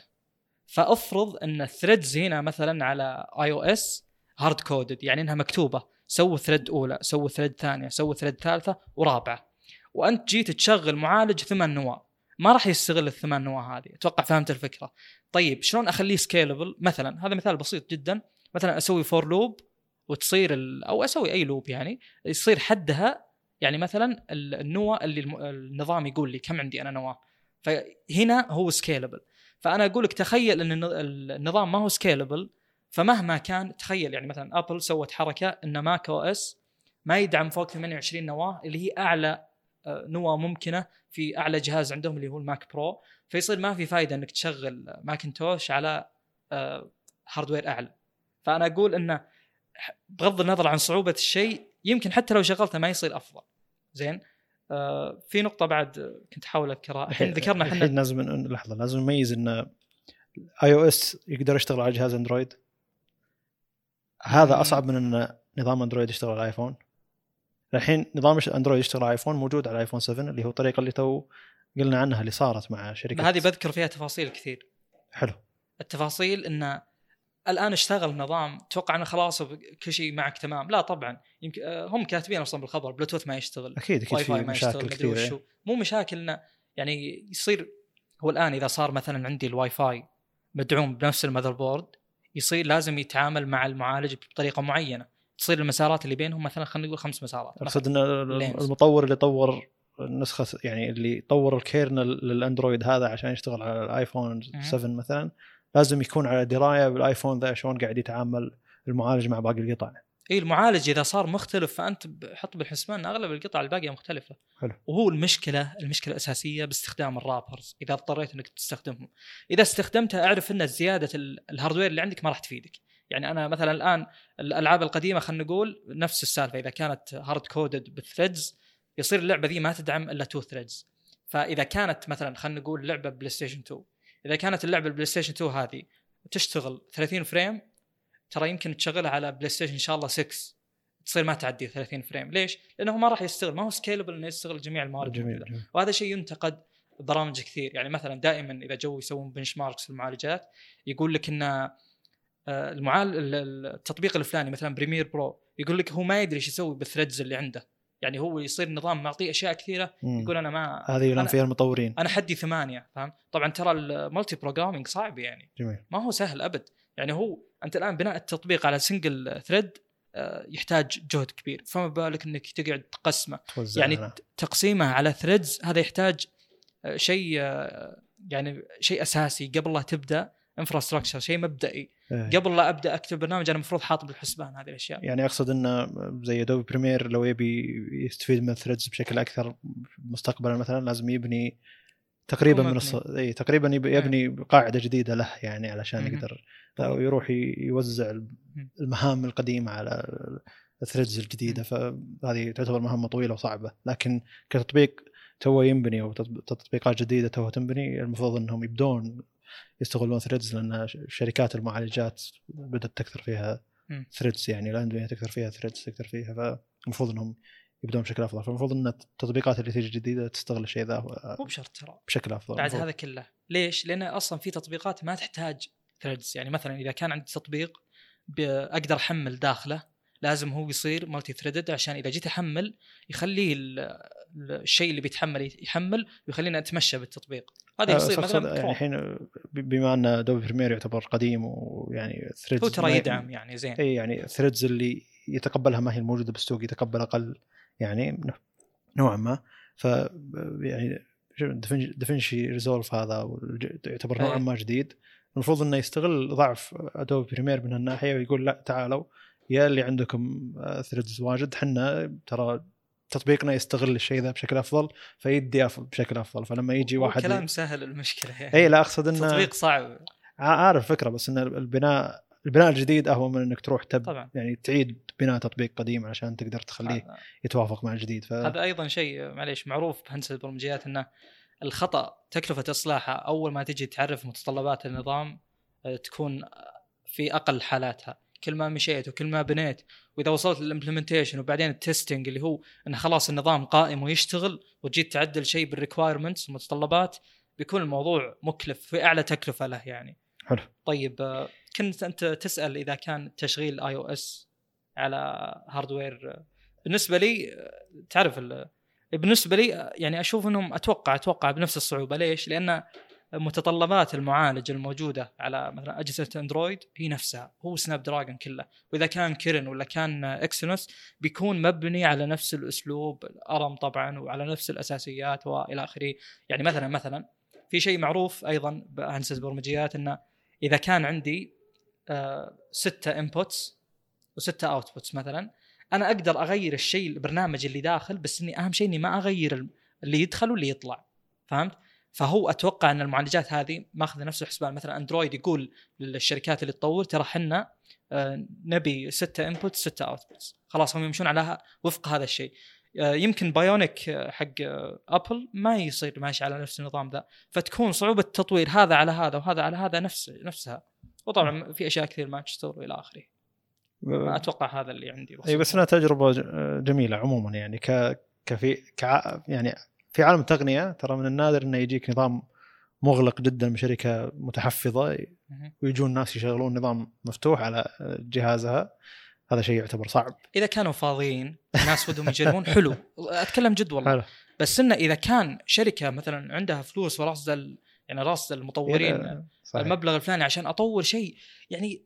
فأفرض إن ال threads هنا مثلا على iOS hard coded يعني إنها مكتوبة. سووا thread أولى سووا thread ثانية سووا thread ثالثة ورابعة. وأنت جيت تشغل معالج ثمان نواة. ما راح يستغل الثمان نواة هذه. أتوقع فهمت الفكرة. طيب شلون أخليه scalable مثلا هذا مثال بسيط جدا. مثلا أسوي for loop وتصير. أو أسوي أي loop يعني. يصير حدها يعني مثلا ال- النواة اللي النظام يقول لي كم عندي أنا نواة. فهنا هو scalable فأنا أقول لك تخيل أن الن- النظام ما هو scalable فمهما كان تخيل يعني مثلا Apple سوت حركة أن macOS ما يدعم فوق 28 نواة اللي هي أعلى آه، نواه ممكنة في أعلى جهاز عندهم اللي هو ال Mac Pro فيصير ما في فائده أنك تشغل ماكنتوش على آه، hardware أعلى. فأنا أقول انه بغض النظر عن صعوبة الشيء يمكن حتى لو شغلته ما يصير أفضل. زين؟ آه في نقطة بعد آه، كنت أحاول أذكرها. الحين ذكرنا إحنا الحين لازم لحظة لازم نميز إن iOS يقدر يشتغل على جهاز أندرويد؟ هذا مم. أصعب من إن نظام أندرويد يشتغل على ايفون الحين نظام أندرويد يشتغل على ايفون موجود على ايفون 7 اللي هو الطريقة اللي تو قلنا عنها اللي صارت مع شركة هذه بذكر فيها تفاصيل كثير. حلو. التفاصيل انه الآن اشتغل النظام توقع إنه خلاص كل شيء معك تمام. لا طبعا يمكن آه، هم كاتبين أصلا بالخبر بلوتوث ما يشتغل أكيد أكيد واي في فاي ما يشتغل مشاكل مدري وشو. مو مشاكل انه يعني يصير هو الآن إذا صار مثلا عندي الواي فاي مدعوم بنفس ال motherboard يصير لازم يتعامل مع المعالج بطريقة معينة. تصير المسارات اللي بينهم مثلا خلينا نقول خمس مسارات. أقصد ان. المطور اللي طور النسخة يعني اللي طور ال kernel للأندرويد هذا عشان يشتغل على الآيفون 7 مثلا لازم يكون على دراية بالآيفون ذا شلون قاعد يتعامل المعالج مع باقي القطع. اي المعالج إذا صار مختلف فأنت حط بالحسبان إن أغلب القطع الباقية مختلفة. حلو. وهو المشكلة المشكلة الأساسية باستخدام ال wrappers. إذا اضطريت إنك تستخدمهم. إذا استخدمتها أعرف إن زيادة ال- ال hardware اللي عندك ما راح تفيدك. يعني أنا مثلا الآن الألعاب القديمة خلينا نقول نفس السالفة. إذا كانت hard coded بال threads يصير اللعبة ذي ما تدعم إلا two threads فإذا كانت مثلا خلينا نقول لعبة بلاي ستيشن 2 إذا كانت اللعبة البلاي ستيشن 2 هذه تشتغل 30 frame ترى يمكن تشغلها على بلاي ستيشن إن شاء الله 6 تصير ما تعدي 30 frame ليش؟ لأنه ما راح يستغل ما هو scalable إنه يستغل جميع الموارد جميل, الموجودة. جميل. وهذا شيء ينتقد برامج كثير يعني مثلا دائما إذا جو يسوون benchmarks في المعالجات يقول لك إن آه، المعال ال- ال- التطبيق الفلاني مثلا Premiere Pro يقول لك هو ما يدري إيش يسوي بال threads اللي عنده يعني هو يصير نظام معطيه أشياء كثيرة. يقول أنا ما هذه يلام أنا- فيها المطورين. أنا حدي ثمانية فاهم؟ طبعا ترى ال multi programming صعب يعني. جميل. ما هو سهل أبد. يعني هو أنت الآن بناء التطبيق على single thread يحتاج جهد كبير. فما بالك إنك تقعد تقسمه؟ توزع يعني لنا. ت- تقسيمه على threads هذا يحتاج آه، شيء آه، يعني شيء أساسي قبل لا تبدأ. infrastructure شيء مبدئي إيه. قبل لا أبدأ أكتب برنامج أنا المفروض حاط بالحسبان هذه الأشياء يعني أقصد انه زي Adobe Premiere لو يبي يستفيد من ال threads بشكل أكثر مستقبلا مثلا لازم يبني تقريبا من. الص... اي تقريبا يب- إيه. يبني قاعدة جديدة له يعني علشان. يقدر أو يروح يوزع. المهام القديمة على ال threads الجديدة فهذه تعتبر مهمة طويلة وصعبة لكن كتطبيق تو ينبني أو تطب- تطبيقات جديدة تو تنبني المفروض إنهم يبدون يستغلون threads لأن شركات المعالجات بدأت تكثر فيها. threads يعني الاندويه تكثر فيها threads تكثر فيها فالمفروض إنهم يبدون بشكل أفضل فالمفروض إن التطبيقات اللي تيجي جديدة تستغل الشيء ذا مو بشرط ترى بشكل أفضل بعد المفروض. هذا كله ليش؟ لأن أصلا في تطبيقات ما تحتاج threads يعني مثلا إذا كان عندي تطبيق أقدر أحمل داخله لازم هو يصير multi-threaded عشان إذا جيت أحمل يخليه ال- ال- الشيء اللي بيتحمل يحمل ويخليني أتمشى بالتطبيق هذا آه، يصير مثلا يعني. الحين بما أن Adobe Premiere يعتبر قديم ويعني threads هو ترى يدعم يعني زين اي يعني ال threads اللي يتقبلها ما هي الموجودة بالسوق يتقبل أقل يعني نوعا ما ف يعني DaVinci Resolve هذا يعتبر نوعا أي. ما جديد المفروض إنه يستغل ضعف Adobe Premiere من الناحيه ويقول لا تعالوا يا اللي عندكم threads واجد حنا ترى تطبيقنا يستغل الشيء ذا بشكل أفضل فيدي بشكل أفضل. فلما يجي واحد كلام سهل المشكلة يعني. اي لا أقصد إنه تطبيق صعب. ع- عارف فكرة بس إن البناء البناء الجديد أهون من إنك تروح تب طبعا. يعني تعيد بناء تطبيق قديم عشان تقدر تخليه هذا- يتوافق مع الجديد. ف هذا أيضا شيء معليش معروف بهندسة البرمجيات إنه الخطأ تكلفة إصلاحه أول ما تجي تعرف متطلبات النظام آه، تكون في أقل حالاتها. كل ما مشيت وكل ما بنيت وإذا وصلت لل implementation وبعدين ال testing اللي هو انه خلاص النظام قائم ويشتغل وجيت تعدل شيء بال requirements المتطلبات بيكون الموضوع مكلف في أعلى تكلفة له يعني حلو. طيب آه، كنت أنت تسأل إذا كان تشغيل iOS على hardware آه، بالنسبة لي آه، تعرف ال- بالنسبة لي يعني أشوف إنهم أتوقع أتوقع بنفس الصعوبة ليش؟ لأن متطلبات المعالج الموجودة على مثلا أجهزة أندرويد هي نفسها هو Snapdragon كله. وإذا كان Kirin ولا كان Exynos بيكون مبني على نفس الأسلوب ال ARM طبعا وعلى نفس الأساسيات وإلى آخره. يعني مثلا مثلا في شيء معروف أيضا بهندسه البرمجيات إنه إذا كان عندي آه، ستة inputs وستة outputs مثلا أنا أقدر أغير الشيء البرنامج اللي داخل بس إني أهم شيء إني ما أغير اللي يدخل واللي يطلع. فهمت؟ فهو أتوقع أن المعالجات هذه ماخذة نفس الحسبان. مثلا اندرويد يقول للشركات اللي تطور ترى حنا آه، نبي ستة inputs ستة outputs خلاص هم يمشون على وفق هذا الشيء. آه، يمكن Bionic آه، حق Apple ما يصير ماشي على نفس النظام ذا. فتكون صعوبة تطوير هذا على هذا وهذا على هذا نفس نفسها. وطبعا في أشياء كثير ما تشتغل وإلى آخره. أتوقع هذا اللي عندي. أي بس انها تجربة جميلة عموما يعني ك كفي كع يعني في عالم التقنيه ترى من النادر إنه يجيك نظام مغلق جدا من شركة متحفظة. ويجون الناس يشغلون نظام مفتوح على جهازها. هذا شيء يعتبر صعب. إذا كانوا فاضيين الناس ودهم يجربون حلو. أتكلم جد والله. حلو. بس إنه إذا كان شركة مثلا عندها فلوس وراس يعني راس المطورين إيه، صحيح. المبلغ الفلاني عشان أطور شيء يعني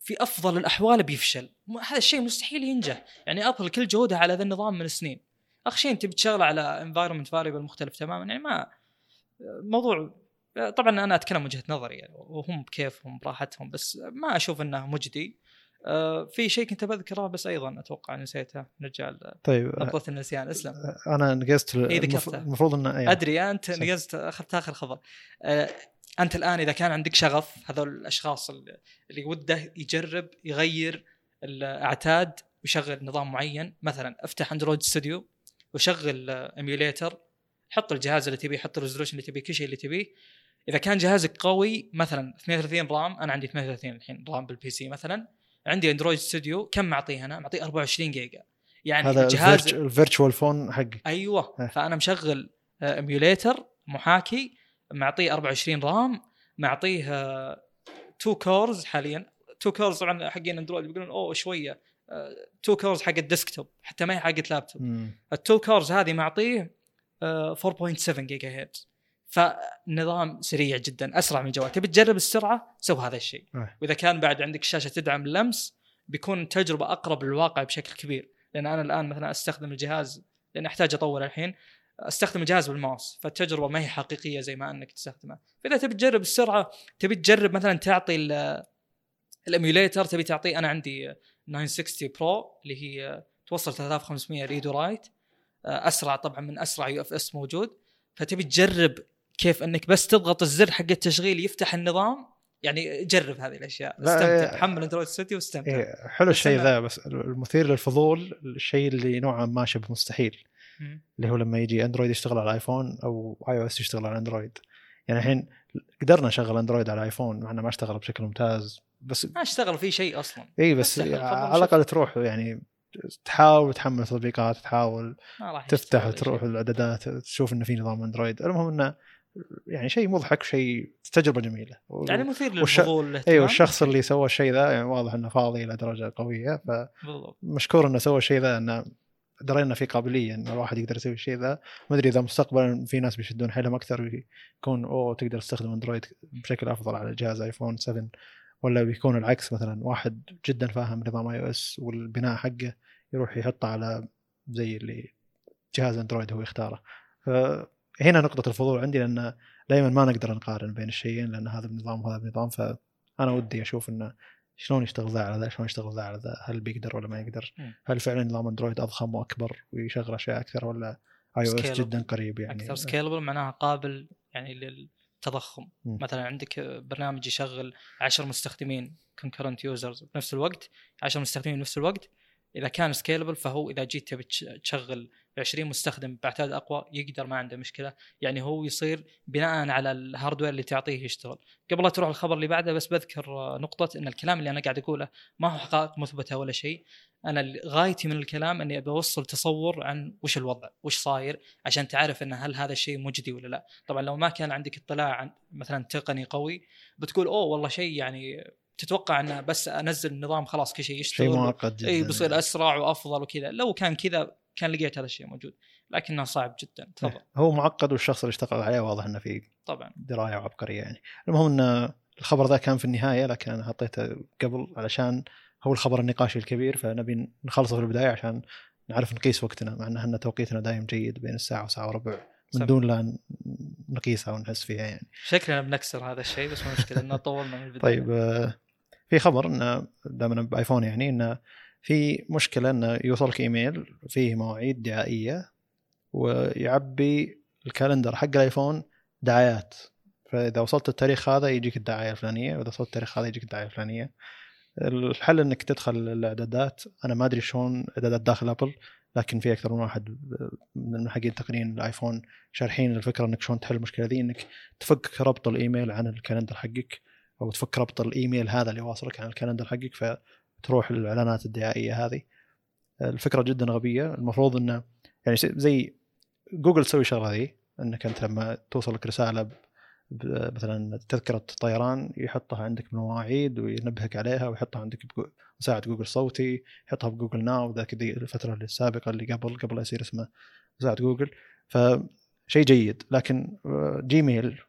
في أفضل الأحوال بيفشل. هذا الشيء مستحيل ينجح. يعني Apple كل جهودها على ذا النظام من سنين. آخر شيء أنت بتشغله على environment variable مختلف تماما يعني ما موضوع طبعا أنا أتكلم وجهة نظري يعني وهم بكيفهم براحتهم بس ما أشوف إنه مجدي آه، في شيء كنت بذكره بس أيضا أتوقع نسيته نرجع طيب نقطة النسيان اسلم أنا نقزت إيه،. المفروض إنه أيوة. أدري أنت. نقزت أخذت آخر خبر آه، أنت الآن إذا كان عندك شغف هذول الأشخاص اللي وده يجرب يغير العتاد ويشغل نظام معين مثلا افتح Android Studio وشغل emulator حط الجهاز اللي تبيه حط ال resolution اللي تبيه كل شيء اللي تبيه. إذا كان جهازك قوي مثلا 32 RAM أنا عندي 38 الحين RAM بال PC مثلا. عندي Android Studio كم معطيه أنا؟ معطيه 24 جيجا. يعني هذا الجهاز ال virtual phone حقي أيوه. إيه. فأنا مشغل emulator محاكي معطيه 24 RAM معطيه 2 cores حاليا. 2 cores طبعا حقين اندرويد بيقولون أوه شوية. 2 cores حق ال desktop حتى ما هي حقت لابتوب. ال two cores هذه معطيه آه، 4.7 جيجا هرتز فنظام سريع جدا أسرع من الجوال تبي تجرب السرعة سو هذا الشيء. أيه. وإذا كان بعد عندك شاشة تدعم اللمس بيكون تجربة أقرب للواقع بشكل كبير. لأن أنا الآن مثلا أستخدم الجهاز لأن أحتاج اطور الحين أستخدم الجهاز بالماوس. فالتجربة ما هي حقيقية زي ما أنك تستخدمه فإذا تبي تجرب السرعة تبي تجرب مثلا تعطي ال- الـ emulator تبي تعطيه أنا عندي 960 Pro اللي هي توصل 3500 read و write أسرع طبعا من أسرع UFS موجود. فتبي تجرب كيف إنك بس تضغط الزر حق التشغيل يفتح النظام. يعني جرب هذه الأشياء. لا، استمتع. إيه. حمل Android Studio واستمتع. إيه حلو الشيء ذا بس المثير للفضول الشيء اللي نوعا ما شبه مستحيل. اللي هو لما يجي اندرويد يشتغل على ايفون أو iOS يشتغل على اندرويد يعني الحين قدرنا نشغل اندرويد على ايفون مع إنه ما اشتغل بشكل ممتاز. بس ما اشتغل في شيء أصلا اي بس على. الأقل تروح يعني تحاول تحمل تطبيقات تحاول تفتح شيء. الإعدادات تشوف انه في نظام أندرويد المهم إنه يعني شيء مضحك شيء تجربة جميلة يعني مثير والش- للفضول والاهتمام. أيوه الشخص اللي سوى الشيء ذا يعني واضح إنه فاضي إلى درجة قوية فمشكور إنه سوى الشيء ذا إنه درينا في قابلية ان الواحد يقدر يسوي الشيء ذا ما أدري إذا مستقبلا في ناس بيشدون حيلهم أكثر ويكون أوه تقدر تستخدم أندرويد بشكل أفضل على جهاز ايفون 7 ولا بيكون العكس مثلا واحد جدا فاهم نظام iOS والبناء حقه يروح يحطه على زي اللي جهاز أندرويد هو يختاره فهنا نقطة الفضول عندي لأن دائما ما نقدر نقارن بين الشيئين لأن هذا بنظام وهذا بنظام فأنا ودي أشوف إنه شلون يشتغل ذا على ذا شلون يشتغل ذا على ذا هل بيقدر ولا ما يقدر. هل فعلا نظام أندرويد أضخم وأكبر ويشغل أشياء أكثر ولا iOS. جدا قريب يعني أكثر scalable معناها قابل يعني للتضخم مم. مثلا عندك برنامج يشغل 10 مستخدمين concurrent users بنفس الوقت 10 مستخدمين بنفس الوقت إذا كان scalable فهو إذا جيت تبي تش- تشغل 20 مستخدم باعداد أقوى يقدر ما عنده مشكلة. يعني هو يصير بناء على ال hardware اللي تعطيه يشتغل. قبل لا تروح الخبر اللي بعده بس بذكر آه، نقطة إن الكلام اللي أنا قاعد أقوله ما هو حقائق مثبتة ولا شيء. أنا غايتي من الكلام إني أبي أوصل تصور عن وش الوضع وش صاير عشان تعرف إن هل هذا الشيء مجدي ولا لا. طبعا لو ما كان عندك اطلاع عن مثلا تقني قوي بتقول أوه والله شيء يعني تتوقع انه بس أنزل النظام خلاص كل شيء يشتغل شيء معقد جدا اي بيصير يعني. أسرع وأفضل وكذا. لو كان كذا كان لقيت هذا الشيء موجود. لكنه صعب جدا. تفضل. هو معقد والشخص اللي اشتغل عليه واضح إنه في طبعا. دراية وعبقريه يعني. المهم إن الخبر ذا كان في النهاية لكن أنا حطيته قبل علشان هو الخبر النقاشي الكبير فنبي نخلصه في البداية عشان نعرف نقيس وقتنا مع إن إحنا توقيتنا دايم جيد بين الساعة وساعة وربع من. دون لا نقيسها ونحس فيها يعني. شكلنا بنكسر هذا الشيء بس مو مشكلة إنه طولنا من البداية. طيب آه، في خبر انه دائما بآيفون يعني انه في مشكلة انه يوصلك إيميل فيه مواعيد دعائية ويعبي ال calendar حق الآيفون دعايات. فإذا وصلت التاريخ هذا يجيك الدعاية الفلانية وإذا وصلت التاريخ هذا يجيك الدعاية الفلانية. الحل إنك تدخل الإعدادات أنا ما أدري شلون إعدادات داخل أبل لكن في أكثر من واحد من حقين تقنيين الآيفون شارحين الفكرة إنك شلون تحل المشكلة ذي إنك تفك ربط الإيميل عن ال calendar حقك. أو تفك ربط الإيميل هذا اللي واصلك عن ال calendar حقك فتروح للإعلانات الدعائية هذه. الفكرة جدا غبية. المفروض إنه يعني زي جوجل تسوي الشغله ذي إنك أنت لما توصل لك رساله مثلا تذكرة طيران يحطها عندك بالمواعيد وينبهك عليها ويحطها عندك مساعد جوجل صوتي يحطها بجوجل ناو ذاك الفترة السابقة اللي قبل قبل يصير اسمه مساعد جوجل. فشيء جيد. لكن آه، جيميل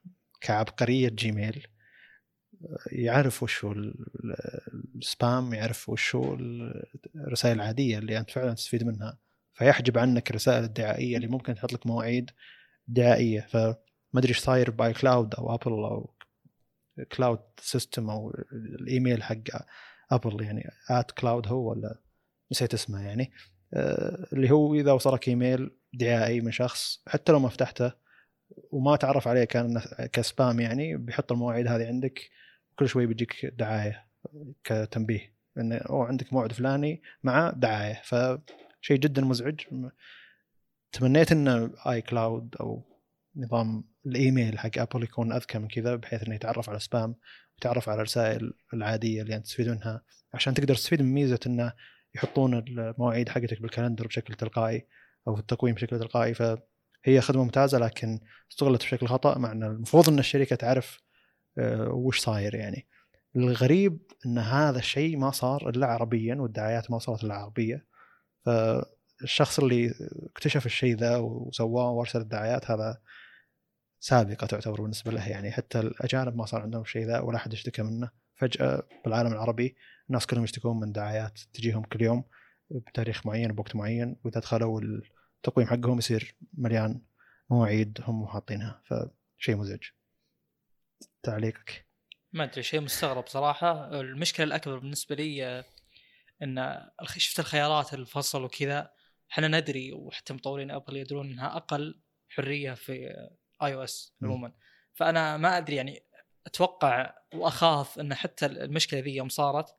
كعبقرية جيميل آه، يعرف وش هو ال- ال- spam يعرف وش هو ال- الرسائل العادية اللي أنت فعلا تستفيد منها. فيحجب عنك الرسائل الدعائية اللي ممكن تحط لك مواعيد دعائية. فما أدري إيش صاير ب iCloud أو ابل أو cloud system أو الإيميل حق ابل يعني iCloud هو ولا نسيت اسمه يعني. آه، اللي هو إذا وصلك إيميل دعائي من شخص حتى لو ما فتحته وما تعرف عليه كان ك spam يعني بيحط المواعيد هذه عندك. كل شوي بيجيك دعاية كتنبيه. انه أوه عندك موعد فلاني مع دعاية. فشيء جدا مزعج. تمنيت ان iCloud أو نظام الإيميل حق آبل يكون أذكى من كذا بحيث إنه يتعرف على spam ويتعرف على الرسائل العادية اللي أنت تستفيد منها عشان تقدر تستفيد من ميزة إنه يحطون المواعيد حقتك بال calendar بشكل تلقائي أو التقويم بشكل تلقائي. فهي خدمة ممتازة لكن استغلت بشكل خطأ مع إن المفروض إن الشركة تعرف وش صاير يعني؟ الغريب إن هذا الشيء ما صار إلا عربيا والدعايات ما وصلت إلا عربية. فالشخص اللي اكتشف الشيء ذا وسواه وأرسل الدعايات هذا سابقة تعتبر بالنسبة له يعني. حتى الأجانب ما صار عندهم الشيء ذا ولا أحد اشتكى منه. فجأة بالعالم العربي الناس كلهم يشتكون من دعايات تجيهم كل يوم بتاريخ معين بوقت معين وإذا دخلوا التقويم حقهم يصير مليان مواعيد هم حاطينها. فشيء مزعج. تعليقك؟ ما أدري شيء مستغرب صراحة. المشكلة الأكبر بالنسبة لي إن شفت الخيارات الفصل وكذا. إحنا ندري وحتى مطورين ابل يدرون إنها أقل حرية في iOS. عموما. فأنا ما أدري يعني أتوقع وأخاف إن حتى المشكلة ذي يوم صارت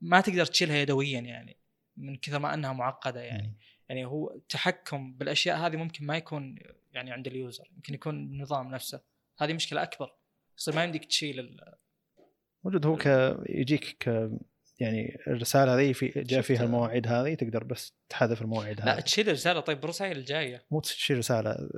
ما تقدر تشيلها يدويا يعني من كثر ما إنها معقدة يعني. يعني هو التحكم بالأشياء هذه ممكن ما يكون يعني عند ال user يمكن يكون النظام نفسه. هذه مشكلة أكبر. يصير ما يمديك تشيل ال- موجود. هو ك يجيك ك يعني الرسالة هذه في جاء فيها المواعيد هذه تقدر بس تحذف المواعيد لا هذه. تشيل الرسالة. طيب بالرسائل الجاية. مو تشيل رسالة.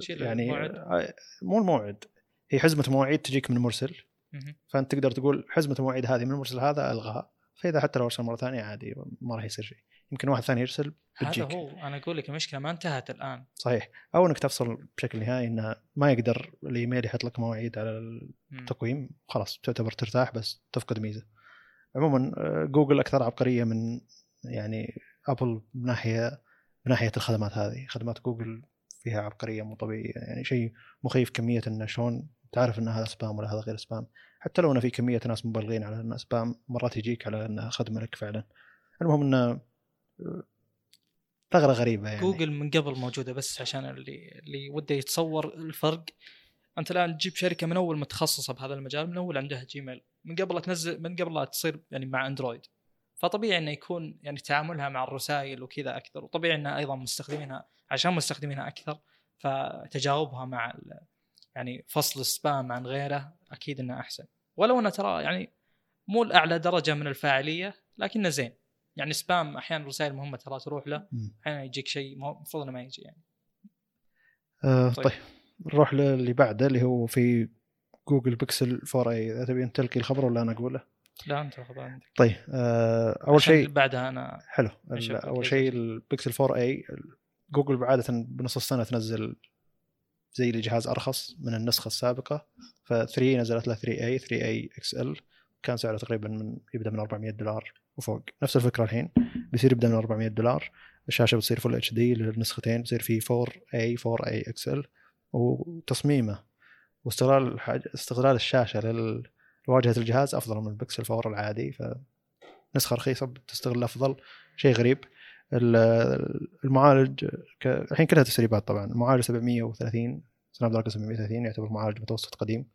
تشيل يعني الموعد. آه، مو الموعد. هي حزمة مواعيد تجيك من المرسل مهم. فأنت تقدر تقول حزمة المواعيد هذه من المرسل هذا ألغاها. فإذا حتى لو أرسل مرة ثانية عادي ما راح يصير شيء. يمكن واحد ثاني يرسل هذا بتجيك. هو أنا أقول لك المشكلة ما انتهت الآن. صحيح. أو إنك تفصل بشكل نهائي إنه ما يقدر الإيميل يحط لك مواعيد على. التقويم. خلاص تعتبر ترتاح بس تفقد ميزة. عموما آه، جوجل أكثر عبقرية من يعني أبل من ناحية من ناحية الخدمات هذه. خدمات جوجل فيها عبقرية مو طبيعية. يعني شيء مخيف كمية إنه شلون تعرف إن هذا spam ولا هذا غير spam حتى لو إنه في كمية ناس مبالغين على إنه spam مرات يجيك على انها خدمة لك فعلا. المهم إنه ثغرة غريبة يعني. جوجل من قبل موجودة بس عشان اللي اللي وده يتصور الفرق. أنت الآن تجيب شركة من أول متخصصة بهذا المجال من أول عندها جيميل من قبل تنزل من قبل لا تصير يعني مع اندرويد فطبيعي إنه يكون يعني تعاملها مع الرسائل وكذا أكثر وطبيعي إنها أيضا مستخدمينها عشان مستخدمينها أكثر فتجاوبها مع يعني فصل ال spam عن غيره أكيد إنه أحسن. ولو إنه ترى يعني مو الاعلى درجة من الفاعلية لكنه زين. يعني spam أحيانا رسائل مهمة ترى تروح له. أحيانا يجيك شيء المفروض إنه ما يجي يعني. آه طيب. طيب. نروح للي بعده اللي هو في جوجل بيكسل 4 a إذا تبي تلقي الخبر ولا أنا أقوله؟ لا أنت خذ عندك طيب آه أول شيء بعدها أنا حلو. أول شيء؟ البيكسل 4 a جوجل عاده بنص السنة تنزل زي الجهاز أرخص من النسخة السابقة ف 3 نزلت له 3 a 3 a XL كان سعره تقريبا من يبدأ من 400 دولار. وفوق. نفس الفكرة الحين. بيصير يبدا من 400 دولار. الشاشة بتصير full HD للنسختين بتصير في 4a 4a XL وتصميمه. واستغلال. استغلال الشاشة لواجهه الجهاز أفضل من البكسل 4 العادي. فنسخة رخيصة بتستغل أفضل. شيء غريب. ال- المعالج ك... الحين كلها تسريبات طبعا. المعالج 730 Snapdragon 730 يعتبر معالج متوسط قديم.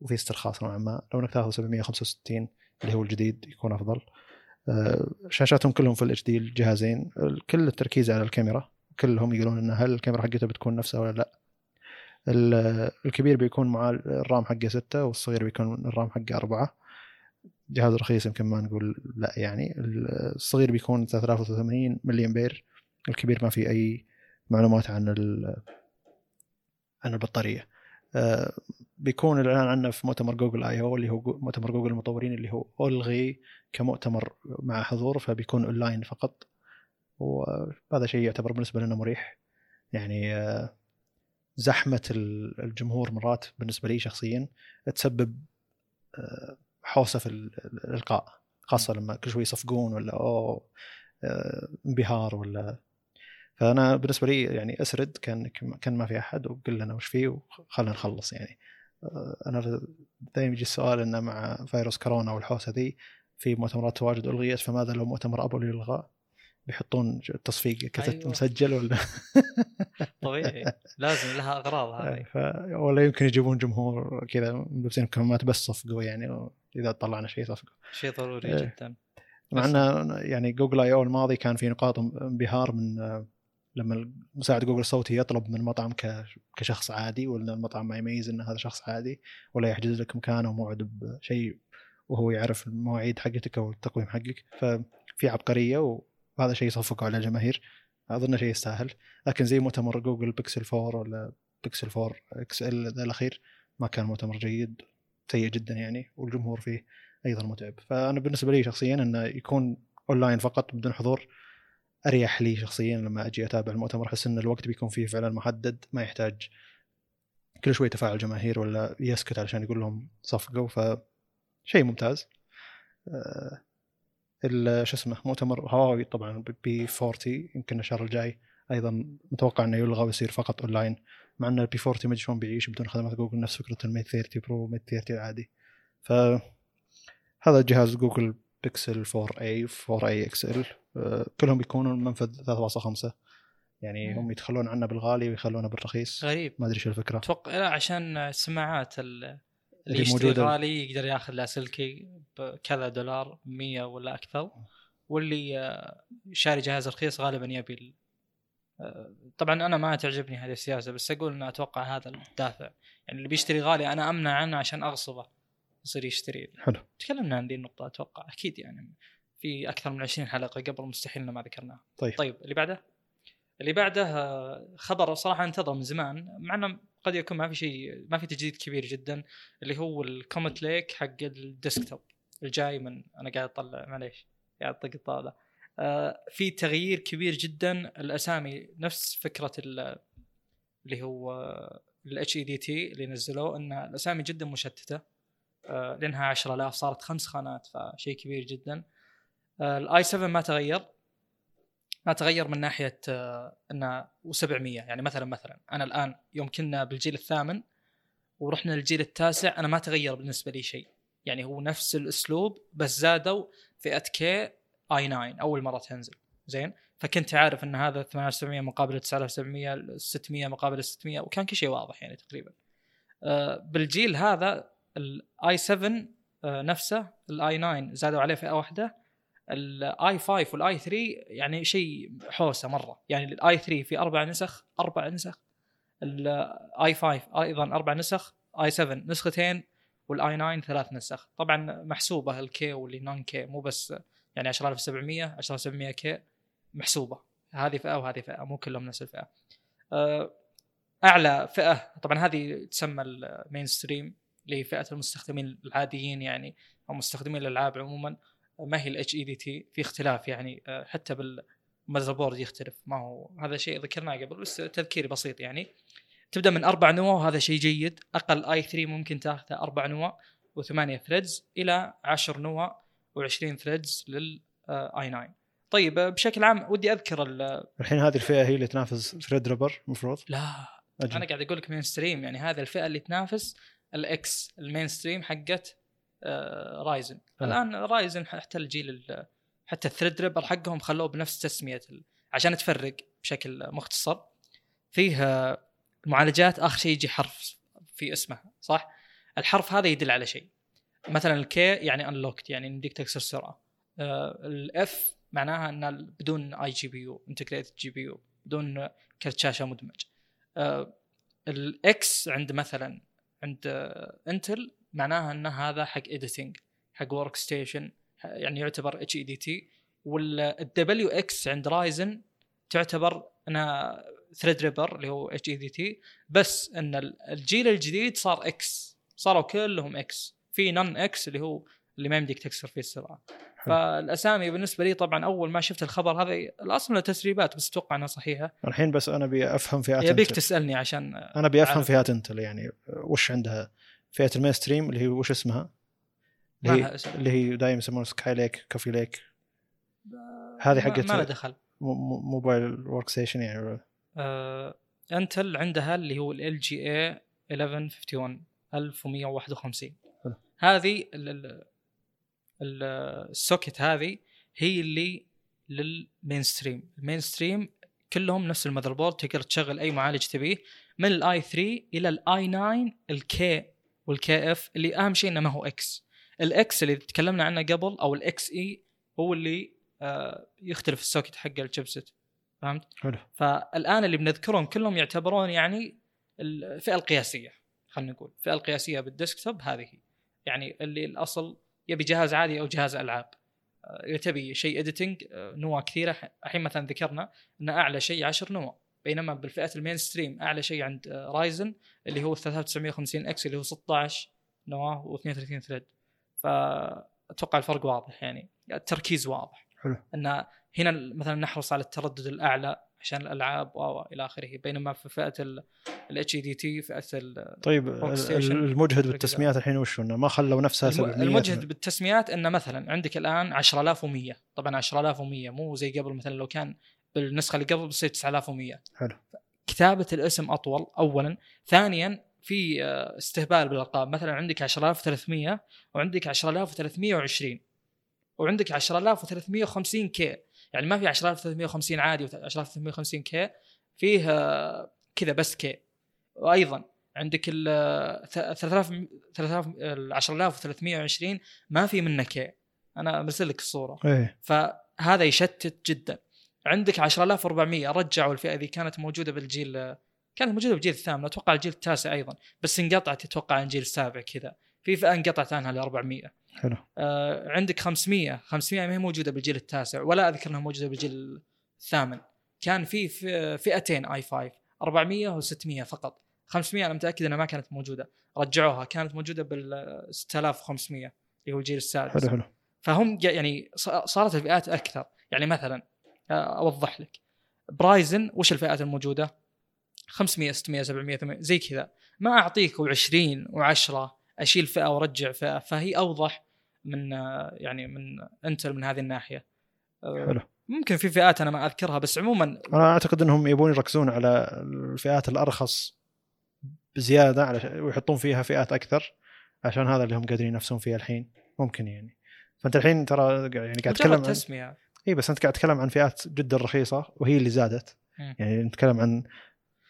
وفي استرخاص نوعا ما. لو انك تاخذ 765 اللي هو الجديد يكون أفضل. شاشاتهم كلهم في ال HD الجهازين كل التركيز على الكاميرا كلهم يقولون إن هل الكاميرا حقته بتكون نفسها ولا لا. ال- الكبير بيكون مع ال RAM حقه 6 والصغير بيكون ال RAM حقه 4 جهاز رخيص يمكن ما نقول لا يعني. الصغير بيكون 3080 ملي أمبير الكبير ما في أي معلومات عن عن البطارية. آه، بيكون الإعلان عنه في مؤتمر جوجل I/O اللي هو مؤتمر جوجل المطورين اللي هو ألغي كمؤتمر مع حضور فبيكون أونلاين فقط. وهذا شيء يعتبر بالنسبة لنا مريح. يعني آه، زحمة ال- الجمهور مرات بالنسبة لي شخصيا تسبب آه، حوسة في ال- ال- الإلقاء خاصة لما كل شوي يصفقون ولا أوه آه، انبهار ولا. فأنا بالنسبة لي يعني أسرد كان كأن ما في أحد وقل لنا وش فيه وخلنا نخلص يعني. أنا دائما يجي السؤال إنه مع فيروس كورونا والحوسة ذي في مؤتمرات تواجد ألغيت فماذا لو مؤتمر ابل يلغى بيحطون تصفيق كتت أيوة. مسجل ولا؟ *laughs* طبيعي. لازم لها أغراض هذه. *laughs* ف... ولا يمكن يجيبون جمهور كذا ملبسين كمامات بس صفقوا يعني إذا طلعنا شيء صفقوا شيء ضروري إيه. جدا. مع إنه يعني جوجل I/O الماضي كان في نقاط انبهار من آه، لما مساعد جوجل الصوتي يطلب من مطعم ك- كشخص عادي ولا المطعم ما يميز إن هذا شخص عادي ولا يحجز لك مكان وموعد بشيء وهو يعرف المواعيد حقتك أو التقويم حقك. ففي عبقرية وهذا شيء يصفقوا على الجماهير أظن شيء يستاهل. لكن زي مؤتمر جوجل بيكسل 4 ولا بيكسل 4 XL الأخير ما كان مؤتمر جيد سيء جدا يعني والجمهور فيه أيضا متعب. فأنا بالنسبة لي شخصيا إنه يكون اونلاين فقط بدون حضور أريح لي شخصيا لما أجي أتابع المؤتمر أحس إن الوقت بيكون فيه فعلا محدد ما يحتاج كل شوي تفاعل جماهير ولا يسكت علشان يقول لهم صفقوا فشيء ممتاز. آه، ال- شو اسمه مؤتمر هواوي طبعا P40 يمكن الشهر الجاي أيضا متوقع إنه يلغى ويصير فقط أونلاين مع إن ال P40 ما أدري شلون بيعيش بدون خدمات جوجل نفس فكرة ال Mate 30 Pro Mate 30 العادي. ف هذا جهاز جوجل بيكسل 4A 4A XL آه، كلهم بيكونون منفذ 3.5 يعني مم. هم يتخلون عنه بالغالي ويخلونه بالرخيص. غريب. ما أدري شو الفكرة. أتوقع لا عشان السماعات ال- اللي اللي يشتري. غالي يقدر ياخذ لاسلكي بكذا دولار 100 ولا أكثر. واللي آه، شاري جهاز رخيص غالبا يبي آه، طبعا أنا ما تعجبني هذه السياسة بس أقول ان أتوقع هذا الدافع. يعني اللي بيشتري غالي أنا أمنع عنه عشان أغصبه يصير يشتري. حلو. تكلمنا عن ذي النقطة أتوقع أكيد يعني في أكثر من 20 حلقة قبل مستحيل ما ذكرناها. طيب. طيب اللي بعده؟ اللي بعده آه، خبر صراحة انتظر من زمان مع إنه قد يكون ما في شيء ما في تجديد كبير جدا اللي هو ال Comet Lake حق ال desktop الجاي من أنا قاعد أطلع معليش قاعد أطق الطاوله آه، في تغيير كبير جدا الأسامي نفس فكرة ال- اللي هو ال HEDT اللي نزلوه ان الأسامي جدا مشتتة آه، لأنها 10000 صارت خمس خانات فشيء كبير جدا. ال i7 ما تغير. ما تغير من ناحية آه، إنه و700 يعني مثلا مثلا أنا الآن يوم كنا بالجيل الثامن ورحنا للجيل التاسع أنا ما تغير بالنسبة لي شيء. يعني هو نفس الأسلوب بس زادوا فئة K i9 أول مرة تنزل. زين؟ فكنت عارف إن هذا 8700 مقابل 9700 600 مقابل 600 وكان كل شيء واضح يعني تقريبا. آه، بالجيل هذا ال i7 آه، نفسه ال i9 زادوا عليه فئة واحدة. ال i5 وال i3 يعني شيء حوسة مرة. يعني ال i3 في أربع نسخ أربع نسخ ال i5 أيضا أربع نسخ i7 نسختين وال i9 ثلاث نسخ. طبعا محسوبة ال K واللي non K مو بس يعني 10700 10700 K محسوبة. هذه فئة وهذه فئة مو كلهم نفس الفئة. أه، أعلى فئة طبعا هذه تسمى ال mainstream لفئه المستخدمين العاديين يعني أو مستخدمين الألعاب عموما. ما هي ال HEDT في اختلاف يعني أه، حتى بال motherboard يختلف. ما هو هذا شيء ذكرناه قبل بس تذكيري بسيط يعني. تبدأ من أربع نواة وهذا شيء جيد. أقل i3 ممكن تاخذه أربع نواة وثمانية threads إلى 10 نواة و20 threads لل i9 طيب أه، بشكل عام ودي أذكر ال- الحين هذه الفئة هي اللي تنافس Threadripper المفروض لا أجل. أنا قاعد أقول لك mainstream يعني هذه الفئة اللي تنافس ال X ال mainstream حقت آه Ryzen. آه. الآن Ryzen حتى الجيل ال- حتى ال Threadripper حقهم خلوه بنفس تسمية عشان تفرق بشكل مختصر. فيه آه، المعالجات آخر شيء يجي حرف في اسمها صح؟ الحرف هذا يدل على شيء. مثلا ال K يعني unlocked يعني يمديك تكسر السرعه ال F معناها إن بدون اي جي بي يو انتجريتد جي بي يو بدون كرت شاشه مدمج. آه، ال X عند مثلا عند آه، إنتل معناها إن هذا حق editing حق workstation يعني يعتبر اتش اي دي تي والدبليو إكس عند رايزن تعتبر انها Threadripper اللي هو HEDT بس إن ال- الجيل الجديد صار X صاروا كلهم X في non X اللي هو اللي ما يمديك تكسر فيه السرعة. حلو. فالأسامي بالنسبة لي طبعا أول ما شفت الخبر هذا الأصل تسريبات بس أتوقع إنها صحيحة. الحين بس أنا أبي أفهم فئات يبيك تسألني عشان أنا أبي أفهم. فئات انتل يعني وش عندها؟ فئة المين ستريم اللي هي وش اسمها؟ ما اللي لها هي. اللي هي دائما يسمونها Skylake Coffee Lake هذه حقت- ما له دخل مو- مو- mobile workstation يعني ولا- آه، انتل عندها اللي هو LGA 1151 1151 حلو. هذه ال- ال- ال- ال socket هذه هي اللي لل mainstream ال mainstream كلهم نفس ال motherboard تقدر تشغل أي معالج تبيه من ال i3 إلى ال i9 ال K وال KF اللي أهم شيء إنه ما هو X ال X اللي تكلمنا عنه قبل أو ال XE هو اللي آه، يختلف ال socket حق ال chipset. فهمت؟ حلو. فالآن اللي بنذكرهم كلهم يعتبرون يعني الفئة القياسية خلينا نقول. الفئه القياسية بال desktop هذه. يعني اللي الأصل يبي جهاز عادي أو جهاز ألعاب. آه، تبي شيء editing نواة كثيرة. الحين مثلا ذكرنا ان أعلى شيء 10 نواة. بينما بالفئة ال mainstream أعلى شيء عند رايزن اللي هو 3950X اللي هو 16 نواة و32 thread. فأتوقع الفرق واضح يعني التركيز واضح. حلو. أن هنا مثلا نحرص على التردد الأعلى عشان الألعاب و إلى آخره بينما في فئة ال HEDT فئة ال- طيب المجهد بالتسميات الحين وش انه ما خلوا نفسها الم- 700 المجهد بالتسميات إنه مثلا عندك الآن 10100 طبعا 10100 مو زي قبل مثلا لو كان بالنسخة اللي قبل بتصير 9100 حلو. كتابة الاسم أطول اولا. ثانيا في آه، استهبال بالارقام مثلا عندك 10300 وعندك 10320 وعندك 10350 كي يعني ما في 10350 عادي و 10350 كي فيه آه، كذا بس كي وأيضا عندك ال 3000 3000 ال 10320 ما في منه كي أنا مرسل لك الصورة. إيه. فهذا يشتت جدا. عندك 10400 رجعوا الفئة ذي كانت موجودة بالجيل كانت موجودة بالجيل الثامن أتوقع الجيل التاسع أيضا بس انقطعت أتوقع عن الجيل السابع كذا. في فئة انقطعت عنها ل 400 حلو. آه عندك 500 500 ما هي موجودة بالجيل التاسع ولا أذكر إنها موجودة بالجيل الثامن. كان في فئتين آي 5 400 و600 فقط. 500 أنا متأكد إنها ما كانت موجودة. رجعوها كانت موجودة بال 6500 اللي هو الجيل السادس. حلو حلو. فهم يعني صارت الفئات أكثر. يعني مثلا أوضح لك. برايزن وش الفئات الموجودة؟ 500 600 700 800 زي كذا. ما أعطيك و20 و10 أشيل فئة وأرجع فئة فهي أوضح من آه، يعني من إنتل من هذه الناحية. آه، حلو. ممكن في فئات أنا ما أذكرها بس عموما أنا أعتقد إنهم يبون يركزون على الفئات الأرخص بزيادة على ويحطون فيها فئات أكثر عشان هذا اللي هم قادرين ينافسون فيه الحين. ممكن يعني. فأنت الحين ترى يعني قاعد تتكلم تسمية. اي بس أنت قاعد تتكلم عن فئات جدا رخيصة وهي اللي زادت. مم. يعني نتكلم عن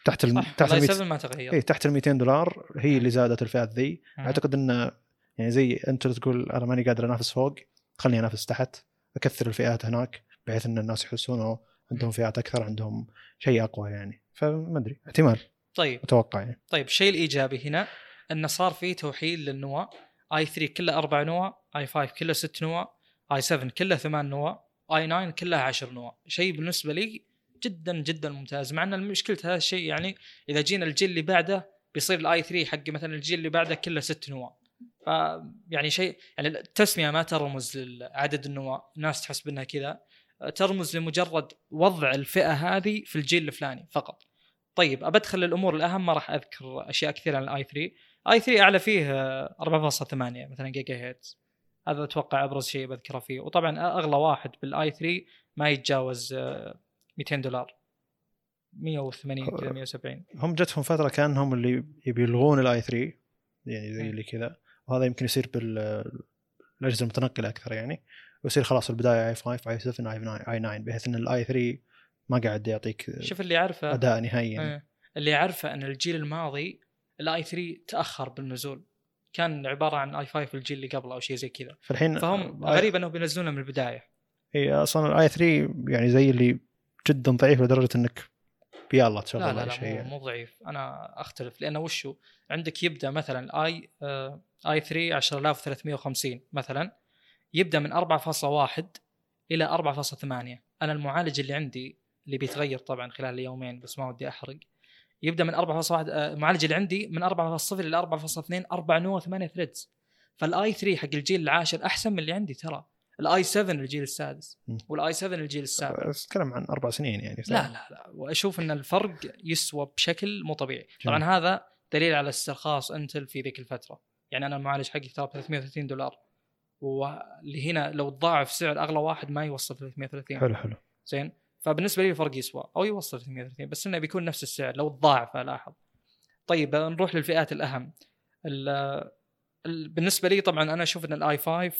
تحت ال... تحت ال الاي 100 7 ما تغير. اي تحت ال 200 دولار هي اللي زادت الفئات ذي. أعتقد انه يعني زي أنت تقول أنا ماني قادر أنافس فوق خليني أنافس تحت أكثر الفئات هناك بحيث إن الناس يحسون عندهم فئات أكثر عندهم شيء أقوى يعني. فما أدري احتمال. طيب. أتوقع يعني. طيب الشيء الإيجابي هنا انه صار في توحيد للنواة آي 3 كله أربع نواة آي 5 كله ست نواة آي 7 كله ثمان نواة آي 9 كلها عشر نواة. شيء بالنسبة لي جدا جدا ممتاز مع إن مشكله هذا الشيء يعني إذا جينا الجيل اللي بعده بيصير ال i3 حق مثلا الجيل اللي بعده كله ست نواة. ف يعني شيء يعني التسمية ما ترمز لعدد النواة. الناس تحس بأنها كذا. ترمز لمجرد وضع الفئة هذه في الجيل الفلاني فقط. طيب ابدخل الأمور الأهم ما راح أذكر أشياء كثيرة عن ال i3 i3 أعلى فيه آه، 4.8 مثلا جيجا هيرتز هذا أتوقع أبرز شيء بذكره فيه. وطبعا أغلى واحد بال i3 ما يتجاوز آه، 200 دولار. 180 كذا 170 هم جتهم فترة كأنهم اللي يبي يلغون ال i3 يعني زي. اللي كذا. وهذا يمكن يصير بالأجهزة المتنقلة أكثر يعني. ويصير خلاص البداية اي 5 اي 7 اي 9 اي 9 بحيث إن ال i3 ما قاعد يعطيك شوف اللي اعرفه أداء نهائي يعني. آه، اللي اعرفه إن الجيل الماضي ال i3 تأخر بالنزول. كان عبارة عن i5 الجيل اللي قبله أو شيء زي كذا. فالحين فهم آه، غريب إنهم بينزلونه من البداية. إي أصلا ال i3 يعني زي اللي جدا ضعيف لدرجة إنك يلا تشغل لا لا لا شيء. مو. مو ضعيف. أنا أختلف لأنه وشو عندك يبدأ مثلا i آه i3 10350 مثلا يبدأ من 4.1 إلى 4.8 أنا المعالج اللي عندي اللي بيتغير طبعا خلال اليومين بس ما ودي أحرق يبدأ من 4.1 آه، المعالج اللي عندي من 4.0 إلى 4.2 4 نواه 8 threads فال i3 حق الجيل العاشر أحسن من اللي عندي ترى. ال i7 الجيل السادس. وال i7 الجيل السابع. بس تتكلم عن أربع سنين يعني لا لا لا. وأشوف إن الفرق يسوى بشكل مو طبيعي. طبعا. هذا دليل على استرخاص انتل في ذيك الفترة. يعني أنا المعالج حقي ترى ب 330 دولار. واللي هنا لو تضاعف سعر أغلى واحد ما يوصل 330 حلو حلو. زين؟ فبالنسبة لي الفرق يسوى أو يوصل 330 بس إنه بيكون نفس السعر لو تضاعف لاحظ طيب نروح للفئات الأهم. ال- ال- بالنسبة لي طبعا أنا أشوف إن ال i5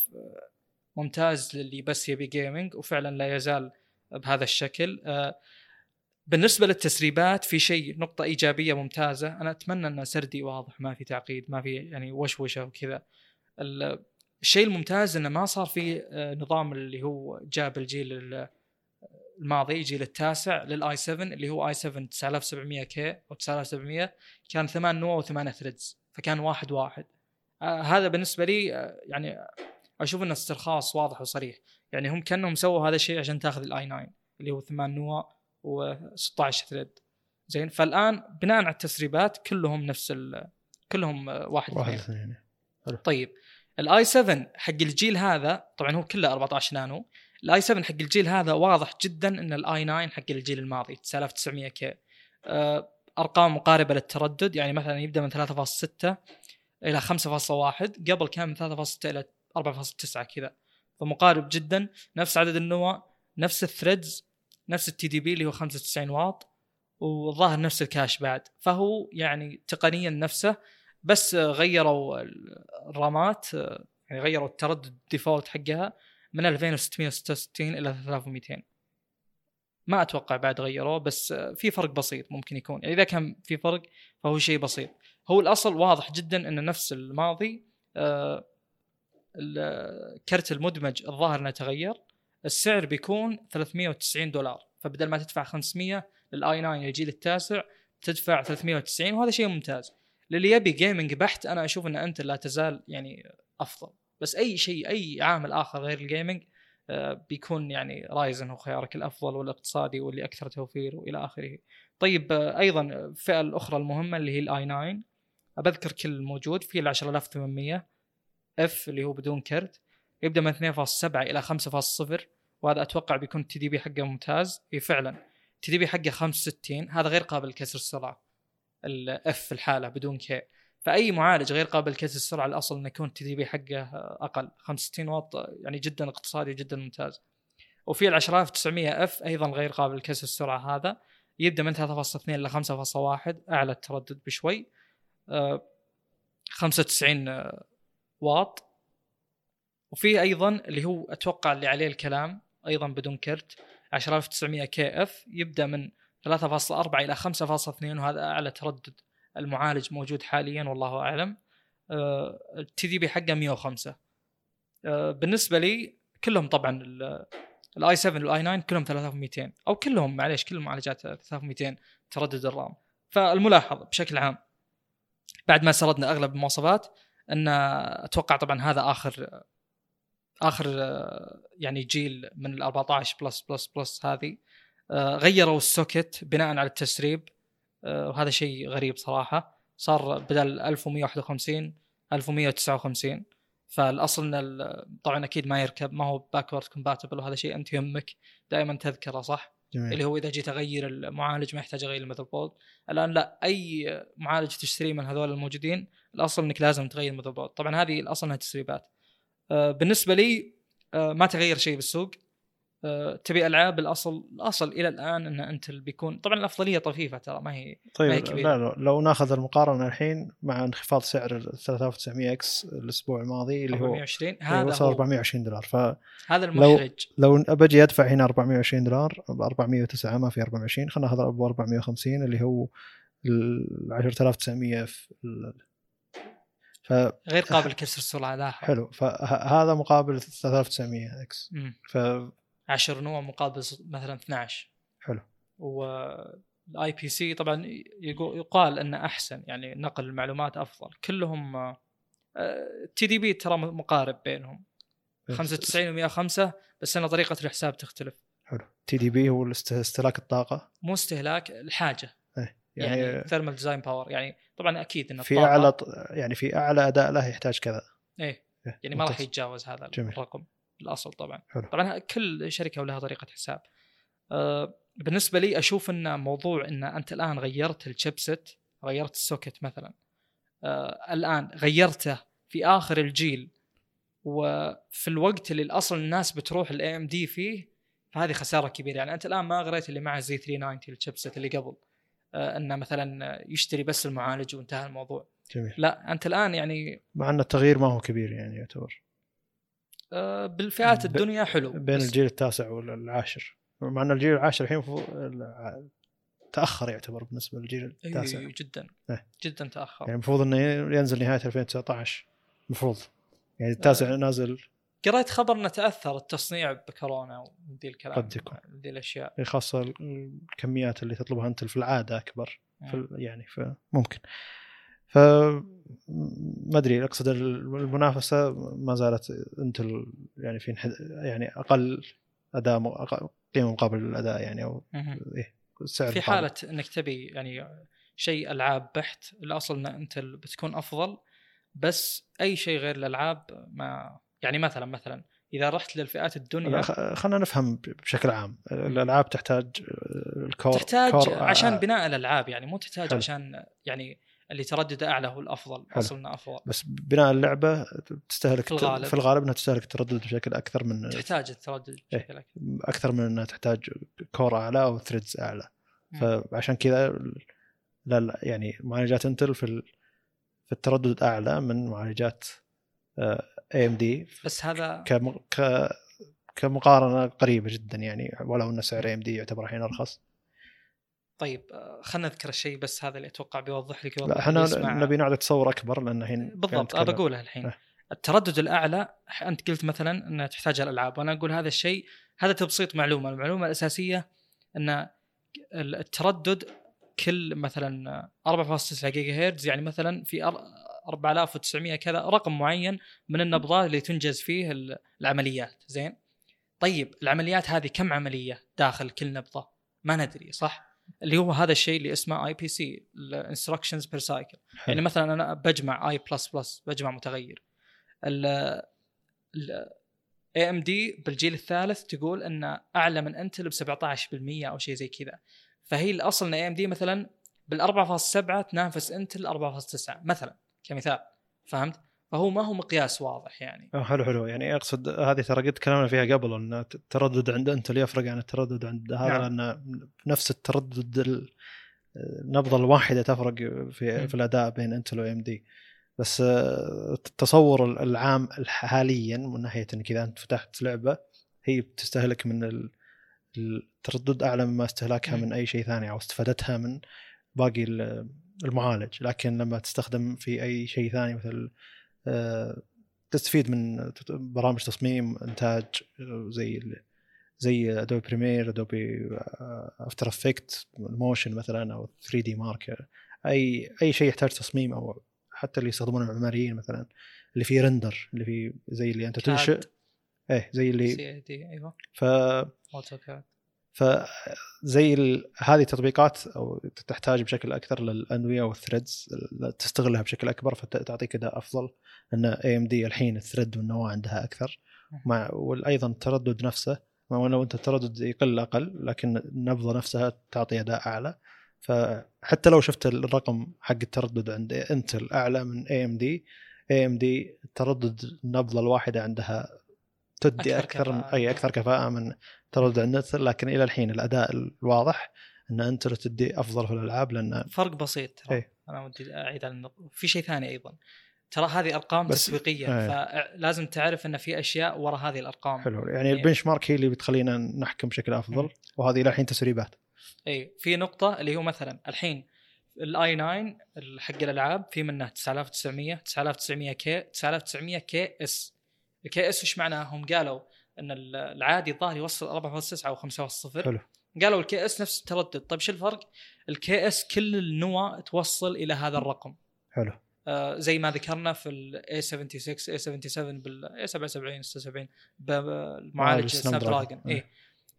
ممتاز للي بس يبي gaming وفعلا لا يزال بهذا الشكل. آه، بالنسبة للتسريبات في شيء نقطة إيجابية ممتازة. أنا أتمنى إن سردي واضح ما في تعقيد ما في يعني وشوشة وكذا. ال- الشيء الممتاز إنه ما صار في آه، نظام اللي هو جاب الجيل ال- الماضي الجيل التاسع لل i7 اللي هو i7 9700K أو 9700 كان 8 نواه و8 threads فكان واحد واحد. آه هذا بالنسبة لي آه يعني أشوف إنه استرخاص واضح وصريح. يعني هم كأنهم سووا هذا الشيء عشان تاخذ ال i9 اللي هو 8 نواه و16 thread زين فالآن بناء على التسريبات كلهم نفس ال كلهم آه، واحد, واحد. اثنين طيب ال i7 حق الجيل هذا طبعا هو كله 14 نانو. ال i7 حق الجيل هذا. واضح جدا إن ال i9 حق الجيل الماضي 9900K. آه، أرقام مقاربة للتردد يعني مثلا يبدأ من 3.6 إلى 5.1 قبل كان من 3.6 إلى 4.9 كذا. فمقارب جدا نفس عدد النواة نفس ال threads نفس ال TDP اللي هو 95 واط والظاهر نفس ال cache بعد. فهو يعني تقنيا نفسه بس غيروا ال- الرامات آه، يعني غيروا التردد ال default حقها. من 2666 إلى 3200 ما أتوقع بعد غيروه بس في فرق بسيط ممكن يكون. يعني إذا كان في فرق فهو شيء بسيط. هو الأصل واضح جدا انه نفس الماضي آه، الكرت المدمج الظاهر إنه تغير السعر بيكون 390 دولار. فبدل ما تدفع 500 لل i 9 الجيل التاسع تدفع 390 وهذا شيء ممتاز. للي يبي gaming بحت أنا أشوف إن أنت لا تزال يعني أفضل. بس أي شيء أي عامل آخر غير ال gaming آه، بيكون يعني Ryzen هو خيارك الأفضل والاقتصادي واللي أكثر توفير وإلى آخره. طيب آه، أيضا الفئه الأخرى المهمة اللي هي ال i 9 بذكر كل الموجود في ال 10800 F اللي هو بدون كرت. يبدأ من 2.7 إلى 5.0 وهذا أتوقع بيكون ال TDP حقه ممتاز. إي فعلا. ال TDP حقه 65 هذا غير قابل لكسر السرعة ال F الحالة بدون K فأي معالج غير قابل لكسر السرعة الأصل إنه يكون ال TDP حقه أقل. 65 واط يعني جدا اقتصادي وجدا ممتاز. وفي ال 10900 أف أيضا غير قابل لكسر السرعة هذا. يبدأ من 3.2 إلى 5.1 أعلى التردد بشوي. آه، 95 واط. وفي أيضا اللي هو أتوقع اللي عليه الكلام أيضا بدون كرت 10900 كي أف. يبدأ من 3.4 إلى 5.2 وهذا أعلى تردد المعالج موجود حاليا والله أعلم. ال TDP حقه 105 آه، بالنسبة لي كلهم طبعا ال i 7 وال i 9 كلهم 3200 أو كلهم معليش كل المعالجات 3200 تردد ال RAM. فالملاحظ بشكل عام بعد ما سردنا أغلب المواصفات إن أتوقع طبعا هذا آخر آخر آه، يعني جيل من ال 14 plus plus plus هذه. آه، غيروا ال socket بناء على التسريب. آه، وهذا شيء غريب صراحة. صار بدل 1151 1159 فالأصل إن طبعا أكيد ما يركب ما هو backward compatible وهذا شيء أنت يهمك دائما تذكره صح؟ اللي جميل هو إذا جيت أغير المعالج ما يحتاج أغير ال motherboard. الآن لا أي معالج تشتريه من هذول الموجودين الأصل إنك لازم تغير ال motherboard. طبعا هذه الأصل إنها تسريبات. آه، بالنسبة لي آه، ما تغير شيء بالسوق. آه، تبي ألعاب الأصل الأصل إلى الآن إن انت اللي بيكون طبعا الأفضلية طفيفه ترى ما هي ما هي طيب كبيرة. لا لا لو ناخذ المقارنة الحين مع انخفاض سعر ال 3900 إكس الأسبوع الماضي اللي هو 420 اللي هذا وصل هو 420 دولار فلو هذا المحرج بجي أدفع هنا 420 دولار ب 409 ما في 24 خلينا ناخذ ب 450 اللي هو ال 10900 في ال- فحلو غير قابل كسر السرعة لاحظ فهذا مقابل 3900 X مم. فحلو 10 نواة مقابل مثلا 12 وال IPC طبعا يقال إنه أحسن يعني نقل المعلومات أفضل. كلهم TDP ترى مقارب بينهم. 95 و105 بس إن طريقة الحساب تختلف. حلو. TDP هو استهلاك الطاقة؟ مو استهلاك الحاجة. يعني, يعني thermal design power يعني طبعا أكيد إن في أعلى يعني في أعلى أداء له يحتاج كذا. إيه إيه، يعني ما راح. يتجاوز هذا جميل. الرقم. الأصل طبعا. حلو. طبعا كل شركة ولها طريقة حساب. آه بالنسبة لي أشوف إن موضوع إن أنت الآن غيرت ال chipset غيرت ال socket مثلا آه الآن غيرته في آخر الجيل وفي الوقت اللي الأصل الناس بتروح ال AMD فيه فهذه خسارة كبيرة. يعني أنت الآن ما غريت اللي معه زي 390 الشيبسيت اللي قبل آه إنه مثلا يشتري بس المعالج وانتهى الموضوع. جميل. لا أنت الآن يعني مع إن التغيير ما هو كبير يعني يعتبر. بالفئات ب- الدنيا حلو بين الجيل التاسع والعاشر. مع إن الجيل العاشر الحين تأخر يعتبر بالنسبة للجيل التاسع. اي جدا إيه. جدا تأخر. يعني المفروض إنه ينزل نهاية 2019 المفروض. يعني التاسع نازل. قريت خبر إنه تأثر التصنيع بكورونا وذي الكلام قد يكون. ذي الأشياء. خاصة الكميات اللي تطلبها أنت في العادة أكبر في ال- يعني فممكن ف ما أدري أقصد المنافسة ما زالت انتل يعني في انحد- يعني أقل أداء م- أقل- قيمة مقابل الأداء يعني أو. إيه السعر في مقابل. حالة إنك تبي يعني شيء ألعاب بحت الأصل إن انت بتكون أفضل بس أي شيء غير الألعاب ما يعني مثلا مثلا إذا رحت للفئات الدنيا خلينا نفهم بشكل عام الألعاب تحتاج ال core تحتاج core عشان آه، بناء الألعاب يعني مو تحتاج حلو. عشان يعني اللي تردد أعلى هو الأفضل حلو. اصلنا أفضل بس بناء اللعبة تستهلك في الغالب. في الغالب إنها تستهلك التردد بشكل أكثر من تحتاج التردد إيه. بشكل أكثر أكثر من إنها تحتاج core أعلى أو threads أعلى. فعشان كذا لا لا يعني معالجات Intel في في التردد أعلى من معالجات AMD بس هذا كمقارنة قريبة جدا يعني ولو ان سعر AMD يعتبر الحين أرخص طيب آه، خلينا نذكر الشيء بس هذا اللي أتوقع بيوضح لك لا إحنا. نبي نعطي تصور أكبر لأن الحين بالضبط قاعد أنا نتكلم- بقولها الحين. إيه. التردد الأعلى أنت قلت مثلا إنها تحتاج الألعاب وأنا أقول هذا الشيء هذا تبسيط معلومة. المعلومة الأساسية إن التردد كل مثلا 4.9 جيجا هرتز يعني مثلا في أر- 4900 كذا رقم معين من النبضات اللي تنجز فيه ال- العمليات. زين؟ طيب العمليات هذه كم عملية داخل كل نبضة؟ ما ندري صح؟ اللي هو هذا الشيء اللي اسمه IPC ال instructions per cycle. يعني مثلا أنا بجمع i plus plus بجمع متغير ال AMD بالجيل الثالث تقول انه أعلى من Intel ب 17% أو شيء زي كذا فهي الاصل ان AMD مثلا بال 4.7 تنافس Intel 4.9 مثلا كمثال فهمت؟ فهو ما هو مقياس واضح يعني حلو حلو يعني أقصد هذه ترى قد تكلمنا فيها قبل إن التردد عند Intel يفرق عن التردد عند هذا نعم. لأن نفس التردد ال- النبضة الواحدة تفرق م. في في الأداء بين Intel و AMD بس آه، التصور العام حاليا من ناحية انك اذا أنت فتحت لعبة هي بتستهلك من ال- التردد أعلى مما استهلاكها م. من أي شيء ثاني أو استفادتها من باقي ال- المعالج لكن لما تستخدم في أي شيء ثاني مثل تستفيد من برامج تصميم إنتاج آه، زي زي Adobe Premiere Adobe After Effect ال motion مثلا أو 3 D Mark اي أي شيء يحتاج تصميم أو حتى اللي يستخدمونه المعماريين مثلا اللي فيه render اللي فيه زي اللي أنت تنشئ. إيه زي اللي CAD أيوه. ف AutoCAD فزي ال... هذه التطبيقات أو تحتاج بشكل أكثر للأنوية وال threads تستغلها بشكل أكبر فتعطيك إداء أفضل لأن AMD الحين ال thread والنواة عندها أكثر. مع وأيضا التردد نفسه مع انه أنت التردد يقل أقل لكن النبضة نفسها تعطي أداء أعلى. فحتى لو شفت الرقم حق التردد عند انتل أعلى من اي ام دي اي ام دي تردد النبضة الواحدة عندها تدي أكثر أكثر, كفاءة. أي أكثر كفاءة من تردد لكن إلى الحين الأداء الواضح إن Intel تدي أفضل في الألعاب لأن فرق بسيط ترى. إيه. أنا ودي أعيد على النقطة. في شيء ثاني أيضا. ترى هذه ارقام بس- تسويقية إيه. فلازم تعرف إن في أشياء وراء هذه الأرقام. حلو. يعني إيه. ال bench mark هي اللي بتخلينا نحكم بشكل أفضل مم. وهذه إلى الحين تسريبات. اي في نقطة اللي هو مثلا الحين ال i9 حق الألعاب في منه 9900 9900K 9900KS ال KS إيش معناه؟ هم قالوا إن ال- العادي الظاهر يوصل 4.9 أو 5.0 حلو. قالوا ال KS نفس التردد طيب شو الفرق ال KS كل النوى توصل إلى هذا الرقم حلو آه، زي ما ذكرنا في ال A76 A77 بال A77 76 بالمعالج معالج Snap. Dragon. اي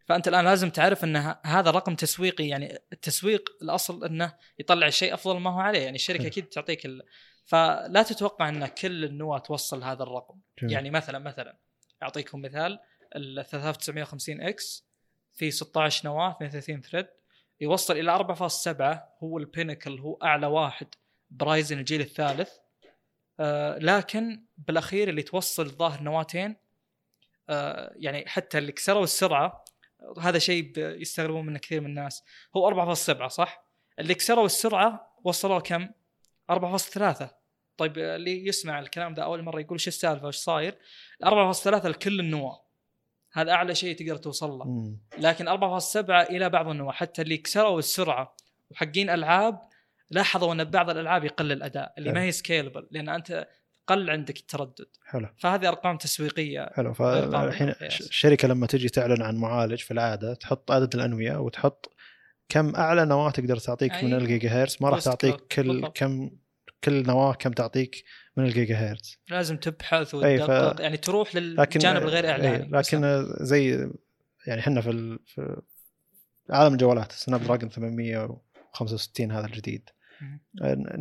فأنت الآن لازم تعرف إن هذا رقم تسويقي يعني التسويق الأصل إنه يطلع الشيء أفضل ما هو عليه يعني الشركة. أكيد تعطيك ال... فلا تتوقع إن كل النواه توصل هذا الرقم جميل. يعني مثلا مثلا أعطيكم مثال ال 3950X في 16 نواة 32 thread يوصل إلى 4.7 هو ال pinnacle هو أعلى واحد ب Ryzen الجيل الثالث آه لكن بالأخير اللي توصل الظاهر نواتين آه يعني حتى اللي كسروا السرعة هذا شيء يستغربون منه كثير من الناس هو 4.7 صح؟ اللي كسروا السرعة وصلوا كم؟ 4.3 طيب اللي يسمع الكلام ده أول مرة يقول شو السالفة وش صاير؟ 4.3 لكل النواة هذا أعلى شيء تقدر توصل له. لكن 4.7 إلى بعض النواة حتى اللي كسروا السرعة وحقين ألعاب لاحظوا أن بعض الألعاب يقل الأداء اللي ما حلو. هي scalable لأن أنت قل عندك التردد حلو فهذه أرقام تسويقية حلو فالحين. الشركة لما تجي تعلن عن معالج في العادة تحط عدد الأنوية وتحط كم أعلى نواة تقدر تعطيك من أيوة. الجيجا هرتز ما راح تعطيك. كل بالضبط. كم كل نواة كم تعطيك من الجيجا هرتز. لازم تبحث أي، ف- وتدقق يعني تروح لكن للجانب الغير إعلاني. لكن زي يعني إحنا في ال- في عالم الجوالات Snapdragon 865 هذا الجديد. مم.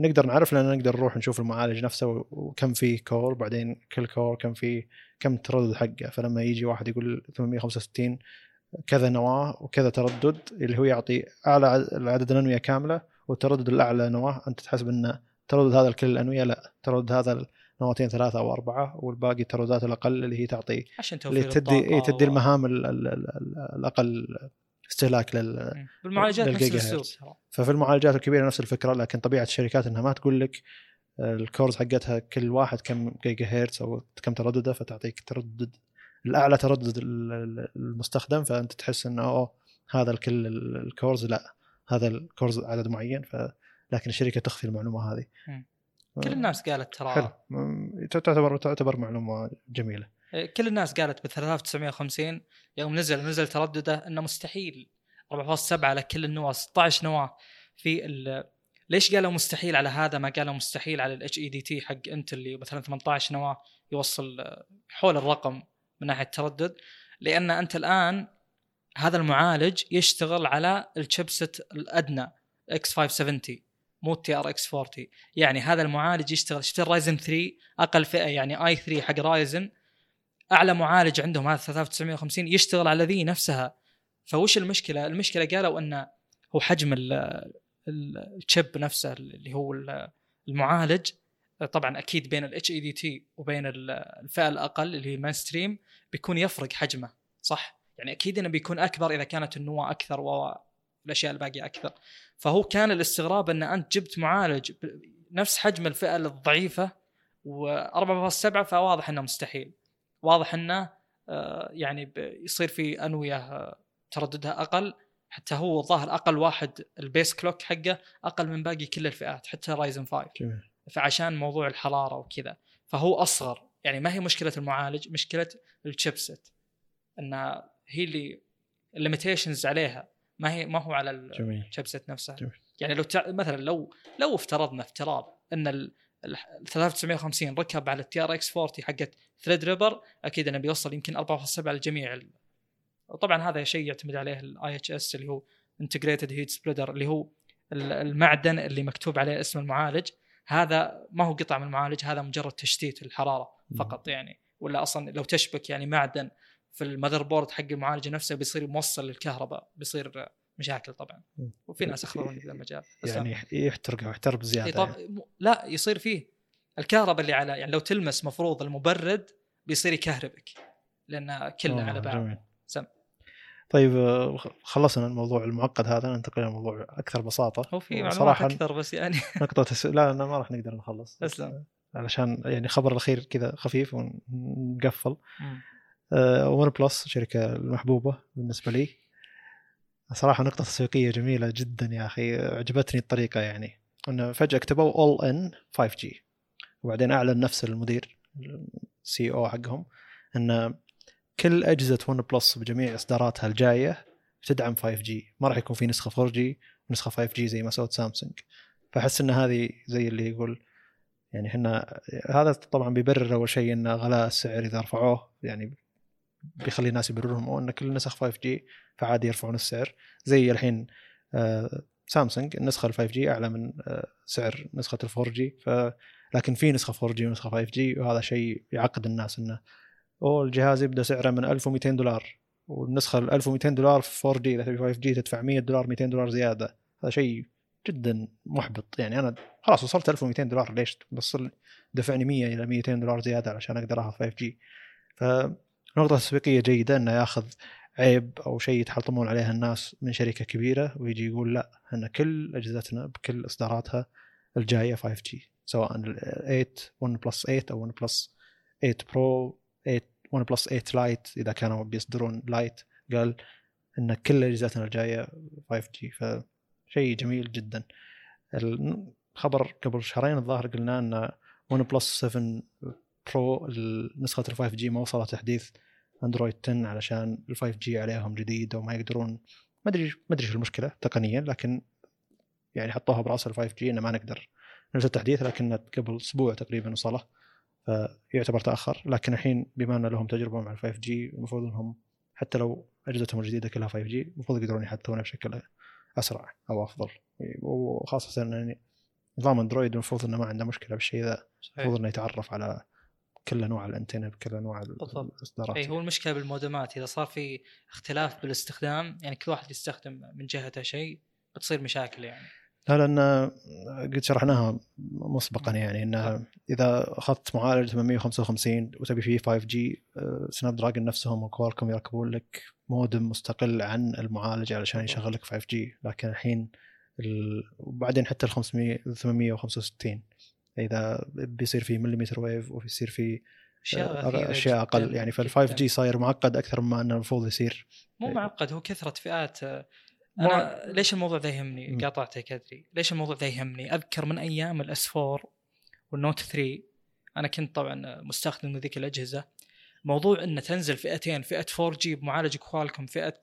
نقدر نعرف لأن نقدر نروح نشوف المعالج نفسه وكم فيه core بعدين كل core كم فيه كم التردد حقه. فلما يجي واحد يقول 865 كذا نواه وكذا تردد اللي هو يعطي أعلى عدد- الانويه كاملة والتردد الأعلى نواه أنت تحسب ان تردد هذا لكل الانويه لا تردد هذا نواتين ثلاثة أو أربعة والباقي الترددات الأقل اللي هي تعطي عشان اللي توفير تدي الطاقة إيه تدي المهام ال- ال- ال- الأقل استهلاك لل مم. بالمعالجات نفس. ترى ففي المعالجات الكبيرة نفس الفكرة لكن طبيعة الشركات إنها ما تقول لك آه، ال cores حقتها كل واحد كم جيجا هرتز أو كم تردده فتعطيك تردد الأعلى تردد ال- ال- المستخدم فأنت تحس إنه أوه هذا الكل ال- ال cores لا هذا ال cores عدد معين ف لكن الشركة تخفي المعلومة هذه. كل الناس قالت ترى حلو. تعتبر تعتبر معلومة جميلة. كل الناس قالت ب 3950 يوم نزل نزل تردده إنه مستحيل. 4.7 على كل النواة 16 نواة في ال ليش قالوا مستحيل على هذا ما قالوا مستحيل على ال HEDT حق Intel اللي مثلا 18 نواة يوصل حول الرقم من ناحية التردد لأن أنت الآن هذا المعالج يشتغل على ال chipset الأدنى X570 مو TRX40 يعني هذا المعالج يشتغل شفت ال Ryzen 3 أقل فئة يعني i3 حق Ryzen أعلى معالج عندهم هذا 3950 يشتغل على ذي نفسها. فوش المشكلة؟ المشكلة قالوا إنه هو حجم ال- ال- ال chip نفسه اللي هو ال- المعالج. طبعا أكيد بين ال HEDT وبين ال- الفئة الأقل اللي هي ال mainstream بيكون يفرق حجمه صح؟ يعني أكيد إنه بيكون أكبر إذا كانت النواه أكثر والاشياء الباقية أكثر. فهو كان الاستغراب أن أنت جبت معالج نفس حجم الفئة الضعيفة و4.7 فواضح إنه مستحيل. واضح إنه آه، يعني يصير في أنوية آه، ترددها أقل. حتى هو الظاهر أقل واحد ال base clock حقه أقل من باقي كل الفئات حتى Ryzen 5 جميل. فعشان موضوع الحرارة وكذا. فهو أصغر. يعني ما هي مشكلة المعالج مشكلة ال chipset انها هي اللي ال limitations عليها. ما هي ما هو على ال- جميل. ال chipset نفسها جميل. يعني لو تع... مثلا لو لو افترضنا افتراض إن ال ال 3950 ركب على ال TRX40 حقت Threadripper أكيد إنه بيوصل يمكن 4.7 لجميع ال... وطبعا هذا شيء يعتمد عليه ال IHS اللي هو integrated heat spreader اللي هو ال- المعدن اللي مكتوب عليه اسم المعالج. هذا ما هو قطع من المعالج هذا مجرد تشتيت الحرارة فقط يعني. ولا أصلا لو تشبك يعني معدن في المذر بورد حق المعالج نفسه بيصير موصل للكهرباء بيصير مشاكل طبعا. وفي ناس اخبروني في المجال يعني يحترق يحترق إيه بزياده طب م- لا يصير فيه. الكهرباء اللي على يعني لو تلمس مفروض المبرد بيصير يكهربك لأن كله آه، على بعض. جميل. سم. طيب آه، خلصنا الموضوع المعقد هذا ننتقل إلى موضوع أكثر بساطة. هو في معلومات أكثر بس يعني. *laughs* نقطة تس... لا لا ما راح نقدر نخلص تسلم. علشان يعني خبر الأخير كذا خفيف ونقفل. آه، OnePlus شركة المحبوبة بالنسبة لي. صراحة نقطة تسويقية جميلة جدا يا أخي عجبتني الطريقة يعني. إنه فجأة كتبوا all in 5G وبعدين أعلن نفس المدير ال CEO حقهم إن كل أجهزة OnePlus بجميع إصداراتها الجاية تدعم 5G ما راح يكون في نسخة 4 جي ونسخة 5 جي زي ما سوت سامسونج. فأحس إن هذه زي اللي يقول يعني إحنا هذا طبعا بيبرر أول شيء إن غلاء السعر إذا رفعوه يعني بيخلي الناس يبررهم إن كل النسخ 5G فعادي يرفعون السعر. زي الحين آه، سامسونج النسخة ال 5G أعلى من آه، سعر نسخة ال 4G ف لكن في نسخة 4 جي ونسخة 5 جي وهذا شيء يعقد الناس إنه أوه الجهاز يبدأ سعره من 1200 دولار والنسخة ال 1200 دولار في 4G إذا تبي 5G تدفع 100 دولار 200 دولار زيادة. هذا شيء جدا محبط. يعني أنا خلاص وصلت 1200 دولار ليش؟ بتدفعني 100 إلى 200 دولار زيادة علشان أقدر أخذ 5 G فنقطه تسويقية جيدة إنه ياخذ عيب أو شيء يتحطمون عليها الناس من شركة كبيرة ويجي يقول لا ان كل أجهزتنا بكل إصداراتها الجاية 5 G سواء ال 8 1 بلس 8 أو 1 بلس 8 برو 8 1 بلس 8 لايت إذا كانوا بيصدرون لايت قال إن كل أجهزتنا الجاية 5 G فشيء جميل جدا. الخبر قبل شهرين الظاهر قلنا إن 1 بلس 7 برو نسخة ال 5 G ما وصلت تحديث اندرويد 10 علشان ال 5 G عليهم جديد وما يقدرون ما أدري ما أدري شو المشكلة تقنيا لكن يعني حطوها برأس ال 5 G إنه ما نقدر. ننزل تحديث لكن قبل أسبوع تقريبا وصله فيعتبر تأخر. لكن الحين بما أن لهم تجربة مع ال 5 G المفروض إنهم حتى لو أجهزتهم الجديدة كلها 5 G المفروض يقدرون يحدثونها بشكل أسرع أو أفضل. وخاصة يعني نظام اندرويد المفروض إنه ما عنده مشكلة بالشيء ذا المفروض إنه يتعرف على كل أنواع الأنتنة بكل أنواع الإصدارات. اي هو المشكلة بالمودمات إذا صار في اختلاف بالاستخدام يعني كل واحد يستخدم من جهته شيء بتصير مشاكل يعني. لا لأن قد شرحناها مسبقا يعني انها إذا أخذت معالج 855 وتبي فيه 5 G سناب دراجون نفسهم كوالكم يركبون لك مودم مستقل عن المعالج علشان يشغل لك 5 G. لكن الحين ال... وبعدين حتى ال 500 865 إذا بيصير في millimeter wave وبيصير في أشياء أشياء أقل. يعني فال 5 G صاير معقد أكثر مما إنه المفروض يصير. مو معقد هو كثرة فئات. أنا ليش الموضوع ذا يهمني؟ قاطعتك أدري، ليش الموضوع ذا يهمني؟ أذكر من أيام الاس 4 والنوت 3 أنا كنت طبعا مستخدم ذيك الأجهزة. موضوع إنه تنزل فئتين فئة 4 G بمعالج كوالكم فئة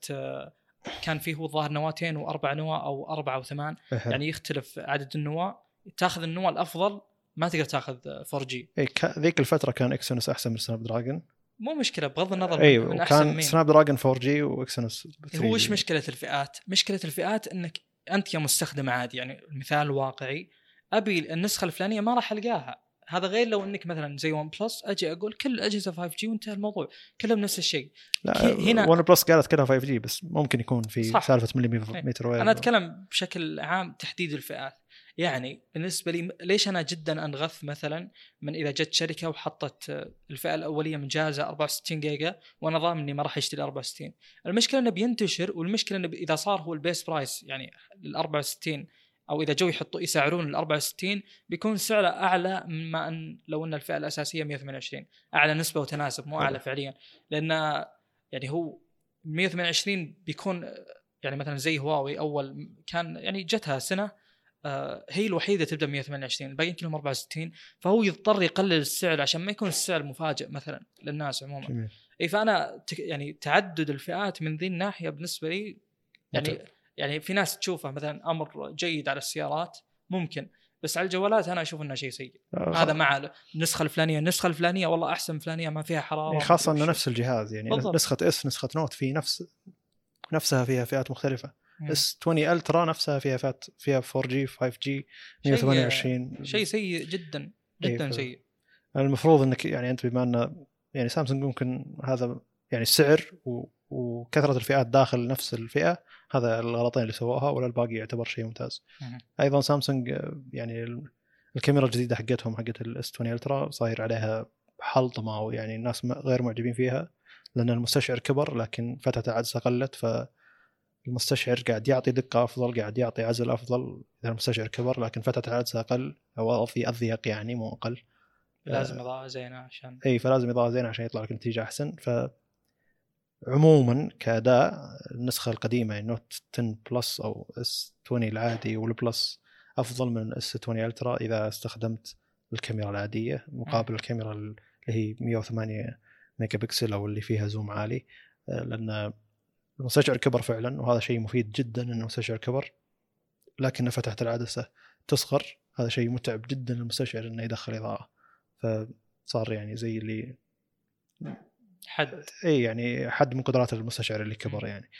كان فيه هو الظاهر نواتين وأربع نواة أو أربعة وثمان. يعني يختلف عدد النواة. تاخذ النواة الأفضل ما تقدر تاخذ 4 G اي ذيك الفترة كان اكسينوس أحسن من سناب دراجون مو مشكلة بغض النظر اي من وكان سناب دراجون 4 G واكسينوس هو وش مشكلة الفئات؟ مشكلة الفئات إنك أنت يا مستخدم عادي يعني المثال واقعي. أبي النسخة الفلانية ما راح ألقاها. هذا غير لو إنك مثلا زي ون بلس أجي أقول كل الاجهزه 5 G وانتهى الموضوع. كلهم نفس الشيء. لا هنا ون بلس قالت كلها 5 G بس ممكن يكون في صح. سالفة millimeter wave أنا أتكلم بشكل عام تحديد الفئات. يعني بالنسبة لي ليش أنا جدا أنغث مثلا من إذا جت شركة وحطت الفئة الأولية من جهازها 64 جيجا وأنا ضامن إني ما راح اشتري 64 المشكلة إنه بينتشر والمشكلة إنه إذا صار هو ال base price يعني ال 64 أو إذا جو يحطوا يسعرون ال 64 بيكون سعره أعلى مما أن لو أن الفئة الأساسية 128 أعلى نسبة وتناسب مو أعلى فعليا. لأن يعني هو 128 بيكون يعني مثلا زي هواوي أول كان يعني جتها سنة هي الوحيدة تبدأ 128 الباقيين كلهم 64 فهو يضطر يقلل السعر عشان ما يكون السعر مفاجئ مثلا للناس عموما جميل. إي فأنا يعني تعدد الفئات من ذي الناحية بالنسبة لي يعني متى. يعني في ناس تشوفه مثلا أمر جيد على السيارات ممكن بس على الجوالات أنا أشوف إنه شيء سيء آه، هذا مع النسخة الفلانية النسخة الفلانية والله أحسن فلانية ما فيها حراره يعني خاصة إنه نفس الجهاز يعني بالضبط. نسخة إس نسخة نوت في نفس نفسها فيها فئات مختلفة اس 20 ألترا نفسها فيها فئات فيها 4 G 5 G 128 شيء سيء جدا جدا إيه سيء. المفروض إنك يعني أنت بما أن يعني سامسونج ممكن هذا يعني السعر و... وكثرة الفئات داخل نفس الفئة هذا الغلطين اللي سووها ولا الباقي يعتبر شيء ممتاز. أيضا سامسونج يعني الكاميرا الجديدة حقتهم حقت الاس 20 ألترا صاير عليها حلطمة ويعني الناس غير معجبين فيها لأن المستشعر كبر لكن فتحه العدسة قلت ف المستشعر قاعد يعطي دقة أفضل قاعد يعطي عزل أفضل إذا المستشعر كبر لكن فتحه العدسه أقل أو في اضيق يعني مو أقل. لازم اضاءه زينه عشان إي فلازم اضاءه زينه عشان يطلع لك نتيجه أحسن. ف عموما كأداء النسخة القديمة يعني نوت 10 بلس أو اس 20 العادي والبلس أفضل من اس 20 الترا إذا استخدمت الكاميرا العادية مقابل الكاميرا اللي هي 108 ميجا بكسل أو اللي فيها زوم عالي. لأن المستشعر كبر فعلا وهذا شيء مفيد جدا إنه المستشعر كبر. لكن فتحة العدسة تصغر هذا شيء متعب جدا للمستشعر إنه يدخل إضاءة. فصار يعني زي اللي حد. إي يعني حد من قدرات المستشعر اللي كبر يعني.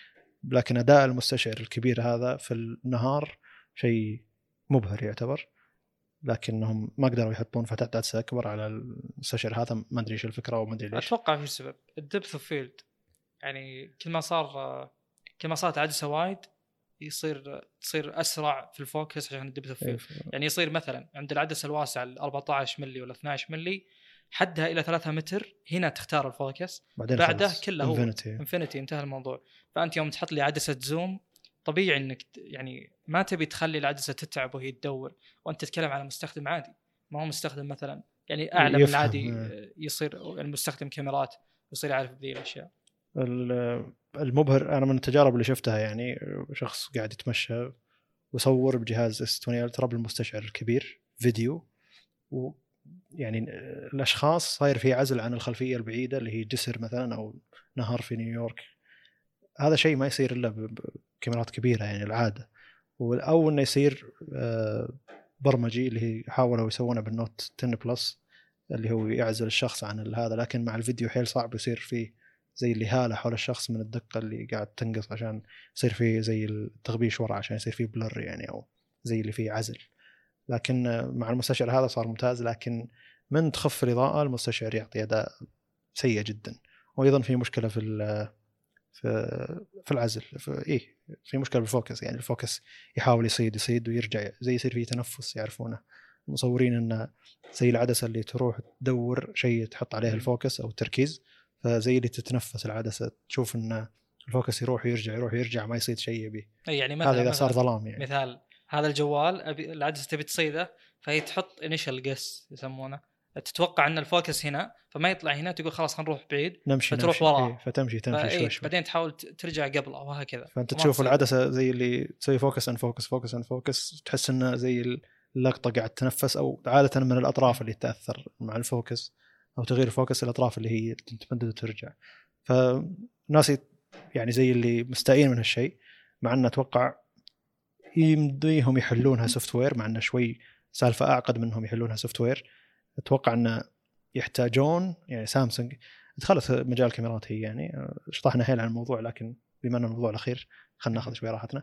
لكن أداء المستشعر الكبير هذا في النهار شيء مبهر يعتبر. لكنهم ما قدروا يحطون فتحة عدسة أكبر على المستشعر هذا ما أدري إيش الفكرة وما أدري ليش. أتوقع في سبب ال depth of field يعني كل ما صار كل ما صارت عدسة wide يصير تصير أسرع في ال focus عشان ال depth of field يعني يصير مثلا عند العدسة الواسعة ال 14 ملي ولا 12 ملي حدها إلى 3 متر هنا تختار ال focus. بعدين بعده. كله هو. infinity انتهى الموضوع. فأنت يوم تحط لي عدسة zoom طبيعي إنك يعني ما تبي تخلي العدسة تتعب وهي تدور. وأنت تتكلم على مستخدم عادي. ما هو مستخدم مثلا يعني أعلى من العادي إيه. يصير يعني مستخدم كاميرات يصير يعرف ذي الأشياء. ال- المبهر أنا من التجارب اللي شفتها يعني شخص قاعد يتمشى وصور بجهاز اس 20 الترا بالمستشعر الكبير فيديو ويعني الأشخاص صاير في عزل عن الخلفية البعيدة اللي هي جسر مثلا أو نهر في نيويورك. هذا شيء ما يصير إلا بكاميرات كبيرة يعني العادة. أو إنه يصير آه، برمجي اللي حاولوا يسوونه بالنوت 10 بلس اللي هو يعزل الشخص عن هذا لكن مع الفيديو حيل صعب يصير فيه زي اللي هاله حول الشخص من الدقة اللي قاعد تنقص عشان يصير فيه زي التغبيش ورا عشان يصير فيه blur يعني أو زي اللي فيه عزل. لكن مع المستشعر هذا صار ممتاز لكن من تخف الاضاءه المستشعر يعطي أداء سيء جدا. وأيضا في مشكلة في في في العزل في إيه في مشكلة بال focus يعني ال focus يحاول يصيد يصيد ويرجع زي يصير فيه تنفس يعرفونه. مصورين انه زي العدسة اللي تروح تدور شيء تحط عليه ال focus أو التركيز فزي اللي تتنفس العدسه تشوف إن ال focus يروح ويرجع يروح ويرجع ما يصيد شيء يبي. يعني مثلا هذا اذا صار ظلام يعني. مثال هذا الجوال أبي العدسه تبي تصيده فهي تحط initial guess يسمونه. تتوقع إن ال focus هنا فما يطلع هنا تقول خلاص خلينا نروح بعيد نمشي فتروح نمشي. وراه. إيه فتمشي تمشي شوي شوي. بعدين تحاول ترجع قبله وهكذا فأنت تشوف. العدسه زي اللي تسوي focus ان focus focus ان focus تحس إنه زي اللقطة قاعد تنفس أو عادة من الأطراف اللي تأثر مع ال focus أو تغيير ال focus الأطراف اللي هي تتمدد وترجع. فناس يعني زي اللي مستائين من هالشيء مع إنه أتوقع يمديهم يحلونها software مع إنه شوي سالفة أعقد منهم يحلونها software أتوقع إنه يحتاجون يعني سامسونج دخلت مجال الكاميرات هي يعني شطحنا حيل عن الموضوع لكن بما إنه الموضوع الأخير خلينا ناخذ شوي راحتنا.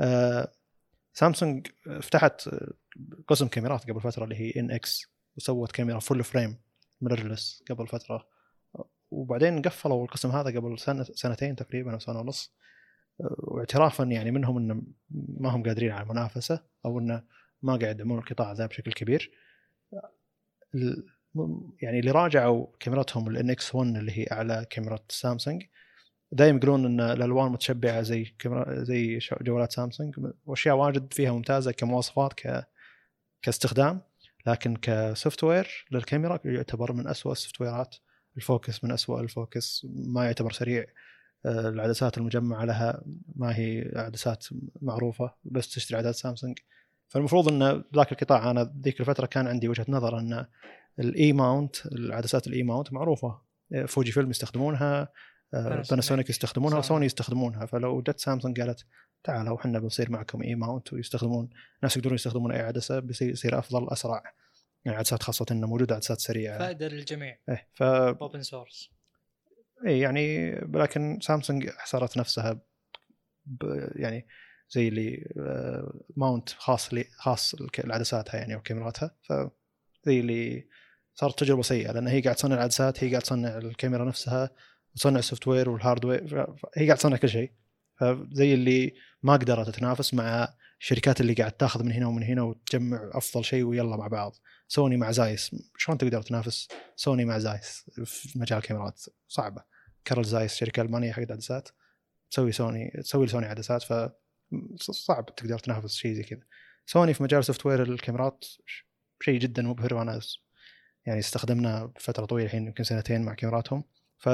آه، سامسونج فتحت قسم كاميرات قبل فترة اللي هي NX وسوت كاميرا full frame mirrorless قبل فترة وبعدين قفلوا القسم هذا قبل سنة سنتين تقريبا أو سنة ونص. واعترافا يعني منهم انه ما هم قادرين على المنافسة أو انه ما قاعد يدعمون القطاع ذا بشكل كبير. يعني اللي راجعوا كاميراتهم ال NX 1 اللي هي أعلى كاميرا سامسونج دايم يقولون إن الألوان متشبعة زي كاميرا زي جوالات سامسونج وأشياء واجد فيها ممتازة كمواصفات ك كاستخدام. لكن ك software للكاميرا يعتبر من أسوأ ال software ات ال focus من أسوأ ال focus. ما يعتبر سريع. آه، العدسات المجمعة لها ما هي عدسات معروفة. بس تشتري عدسات سامسونج. فالمفروض إن ذاك القطاع أنا ذيك الفترة كان عندي وجهة نظر إن ال E-mount العدسات ال E-mount معروفة. آه، فوجي فيلم يستخدمونها. باناسونيك. باناسونيك يستخدمونها سوني. وسوني يستخدمونها فلو جت سامسونج قالت تعالوا إحنا بنصير معكم E-mount ويستخدمون ناس يقدرون يستخدمون إي عدسة بيصير يصير أفضل أسرع. يعني عدسات خاصة انه موجودة عدسات سريعة. فائدة للجميع. إيه ف open source اي يعني لكن سامسونج حصرت نفسها ب يعني زي اللي آه، mount خاص لي خاص لعدساتها يعني وكاميراتها. ف زي اللي صارت تجربة سيئة لأن هي قاعد تصنع العدسات هي قاعد تصنع الكاميرا نفسها تصنع ال software وال hardware هي قاعد تصنع كل شيء. فزي اللي ما قدرت تتنافس مع الشركات اللي قاعد تاخذ من هنا ومن هنا وتجمع أفضل شيء ويلا مع بعض. سوني مع زايس شلون تقدر تنافس سوني مع زايس في مجال الكاميرات صعبة. كارل زايس شركة ألمانية حق عدسات تسوي سوني تسوي لسوني عدسات ف صعب تقدر تنافس شيء زي كذا. سوني في مجال software الكاميرات شيء جدا مبهر وأنا يعني استخدمنا فترة طويلة الحين يمكن سنتين مع كاميراتهم. ف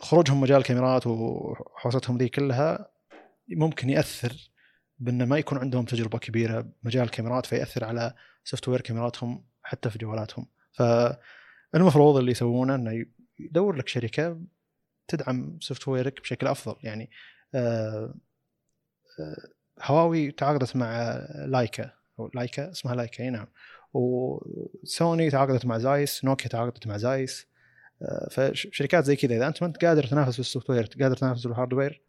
خروجهم مجال الكاميرات وحوستهم ذي كلها ممكن يأثر بأن ما يكون عندهم تجربة كبيرة بمجال الكاميرات فيأثر على software كاميراتهم حتى في جوالاتهم. فالمفروض اللي يسوونه إنه يدور لك شركة تدعم software ك بشكل أفضل. يعني آه، آه، هواوي تعاقدت مع لايكا أو لايكا اسمها لايكا أي نعم. وسوني تعاقدت مع زايس نوكيا تعاقدت مع زايس. فشركات زي كذا إذا أنت ما أنت قادر تنافس في ال software قادر تنافس في ال hardware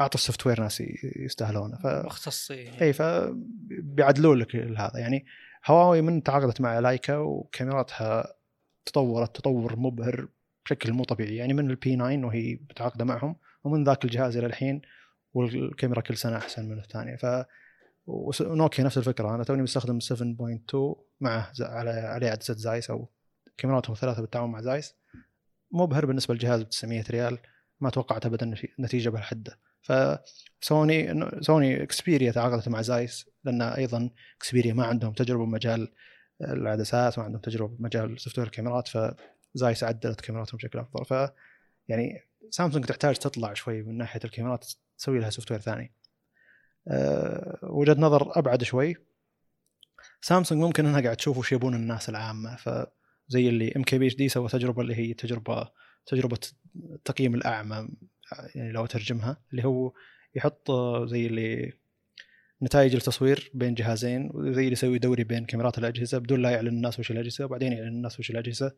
اعطي ال software ناس يستاهلونه. ف مختصين إي فبيعدلوا لك هذا. يعني هواوي من تعاقدت مع لايكا وكاميراتها تطورت تطور مبهر بشكل مو طبيعي. يعني من ال P 9 وهي متعاقدة معهم ومن ذاك الجهاز إلى الحين والكاميرا كل سنة أحسن من الثانية. ف ونوكيا نفس الفكرة أنا توني مستخدم 7.2 معه على عليه عدسة زايس أو كاميراتهم ثلاثة بالتعاون مع زايس. مبهر بالنسبة للجهاز ب 900 ريال ما توقعت ابدا نتيجة بهالحدة. فسوني سوني إكسبيريا تعاقدت مع زايس لأن أيضا إكسبيريا ما عندهم تجربة بمجال العدسات ما عندهم تجربة بمجال software الكاميرات فزايس عدلت كاميراتهم بشكل أفضل. ف يعني سامسونج تحتاج تطلع شوي من ناحية الكاميرات تسوي لها software ثاني. أه وجهة نظر أبعد شوي. سامسونج ممكن إنها قاعد تشوف وش يبون الناس العامة فزي اللي ام كي بي اتش دي سوى تجربة اللي هي تجربة تجربة التقييم الأعمى يعني لو ترجمها اللي هو يحط زي اللي نتائج التصوير بين جهازين وزي اللي يسوي دوري بين كاميرات الأجهزة بدون لا يعلن الناس وش الأجهزة وبعدين يعلن الناس وش الأجهزة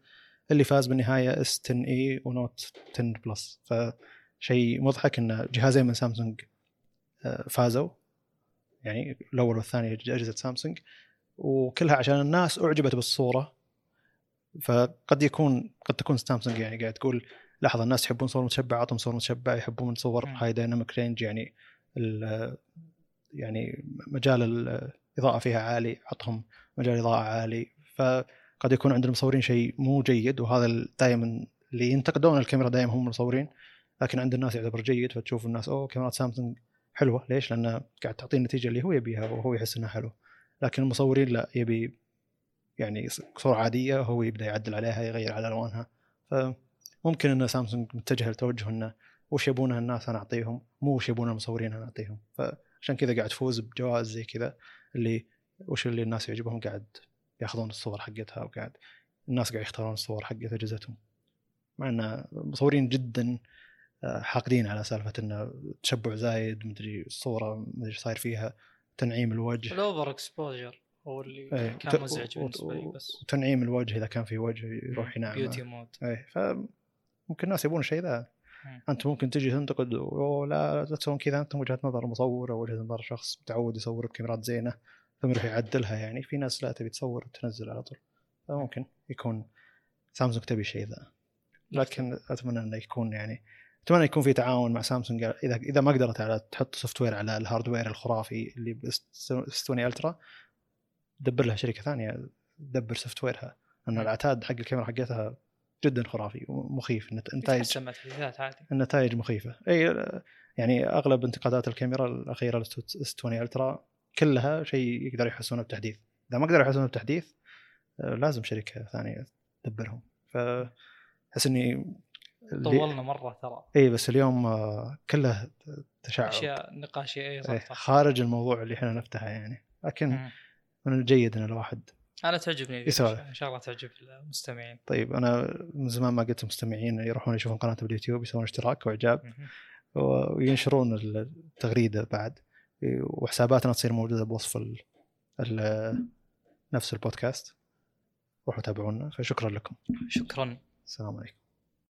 اللي فاز بالنهاية S 10 e و Note 10 Plus فشيء مضحك إن جهازين من سامسونج آه، فازوا يعني الأول والثاني اجهزه سامسونج وكلها عشان الناس أعجبت بالصورة. فقد يكون قد تكون سامسونج يعني قاعد تقول لحظة الناس يحبون صور متشبع اعطهم صور متشبع يحبون صور high dynamic range يعني يعني مجال الاضاءه فيها عالي عطهم مجال إضاءة عالي. فقد يكون عند المصورين شيء مو جيد وهذا دائما اللي ينتقدون الكاميرا دائما هم المصورين. لكن عند الناس يعتبر جيد فتشوف الناس أوه كاميرات سامسونج حلوة. ليش؟ لأنه قاعد تعطيه النتيجة اللي هو يبيها وهو يحس إنها حلوة. لكن المصورين لا يبي يعني صورة عادية هو يبدأ يعدل عليها يغير على ألوانها. فممكن إن سامسونج متجهه لتوجه إنه وش يبونها الناس أنا أعطيهم مو وش يبون المصورين أنا أعطيهم. فعشان كذا قاعد تفوز بجوائز زي كذا اللي وش اللي الناس يعجبهم قاعد ياخذون الصور حقتها وقاعد الناس قاعد يختارون الصور حقت أجهزتهم. مع إن المصورين جدا آه، حاقدين على سالفة إنه تشبع زايد مدري الصورة مدري صاير فيها تنعيم الوجه. ال over exposure هو اللي إيه. كان مزعج بالنسبة لي بس وتنعيم الوجه إذا كان في وجه يروح ينعم beauty mode إيه فممكن الناس يبون الشيء ذا. أنت ممكن تجي تنتقد لا لا تسوون كذا. أنت وجهة نظر مصور أو وجهة نظر شخص متعود يصور بكاميرات زينة ثم يروح يعدلها يعني. في ناس لا تبي تصور وتنزل على طول. فممكن يكون سامسونج تبي الشيء ذا. لكن أتمنى إنه يكون يعني أتمنى يكون في تعاون مع سامسونج. إذا إذا ما قدرت على تحط software على ال hardware الخرافي اللي بال 20 Ultra دبر لها شركة ثانية تدبر software ها لأن العتاد حق الكاميرا حقتها جدا خرافي ومخيف. النتائج النتائج مخيفة. أي يعني أغلب انتقادات الكاميرا الأخيرة ال S20 Ultra كلها شيء يقدر يحسنونه بتحديث. إذا ما قدروا يحسنونه بتحديث آه، لازم شركة ثانية تدبرهم. فاحس إني طولنا مرة ترى. إي بس اليوم آه، كله تشعب أشياء نقاشيه إي خارج الموضوع اللي إحنا نفتحه يعني. لكن م. من الجيد إن الواحد أنا تعجبني يسولف إن شاء الله تعجب المستمعين. طيب أنا من زمان ما قلت المستمعين يروحون يشوفون قناتي باليوتيوب يسوون اشتراك وإعجاب. وينشرون التغريدة بعد. وحساباتنا تصير موجودة بوصف ال ال نفس البودكاست. روحوا تابعونا. فشكرا لكم. شكرا. السلام عليكم.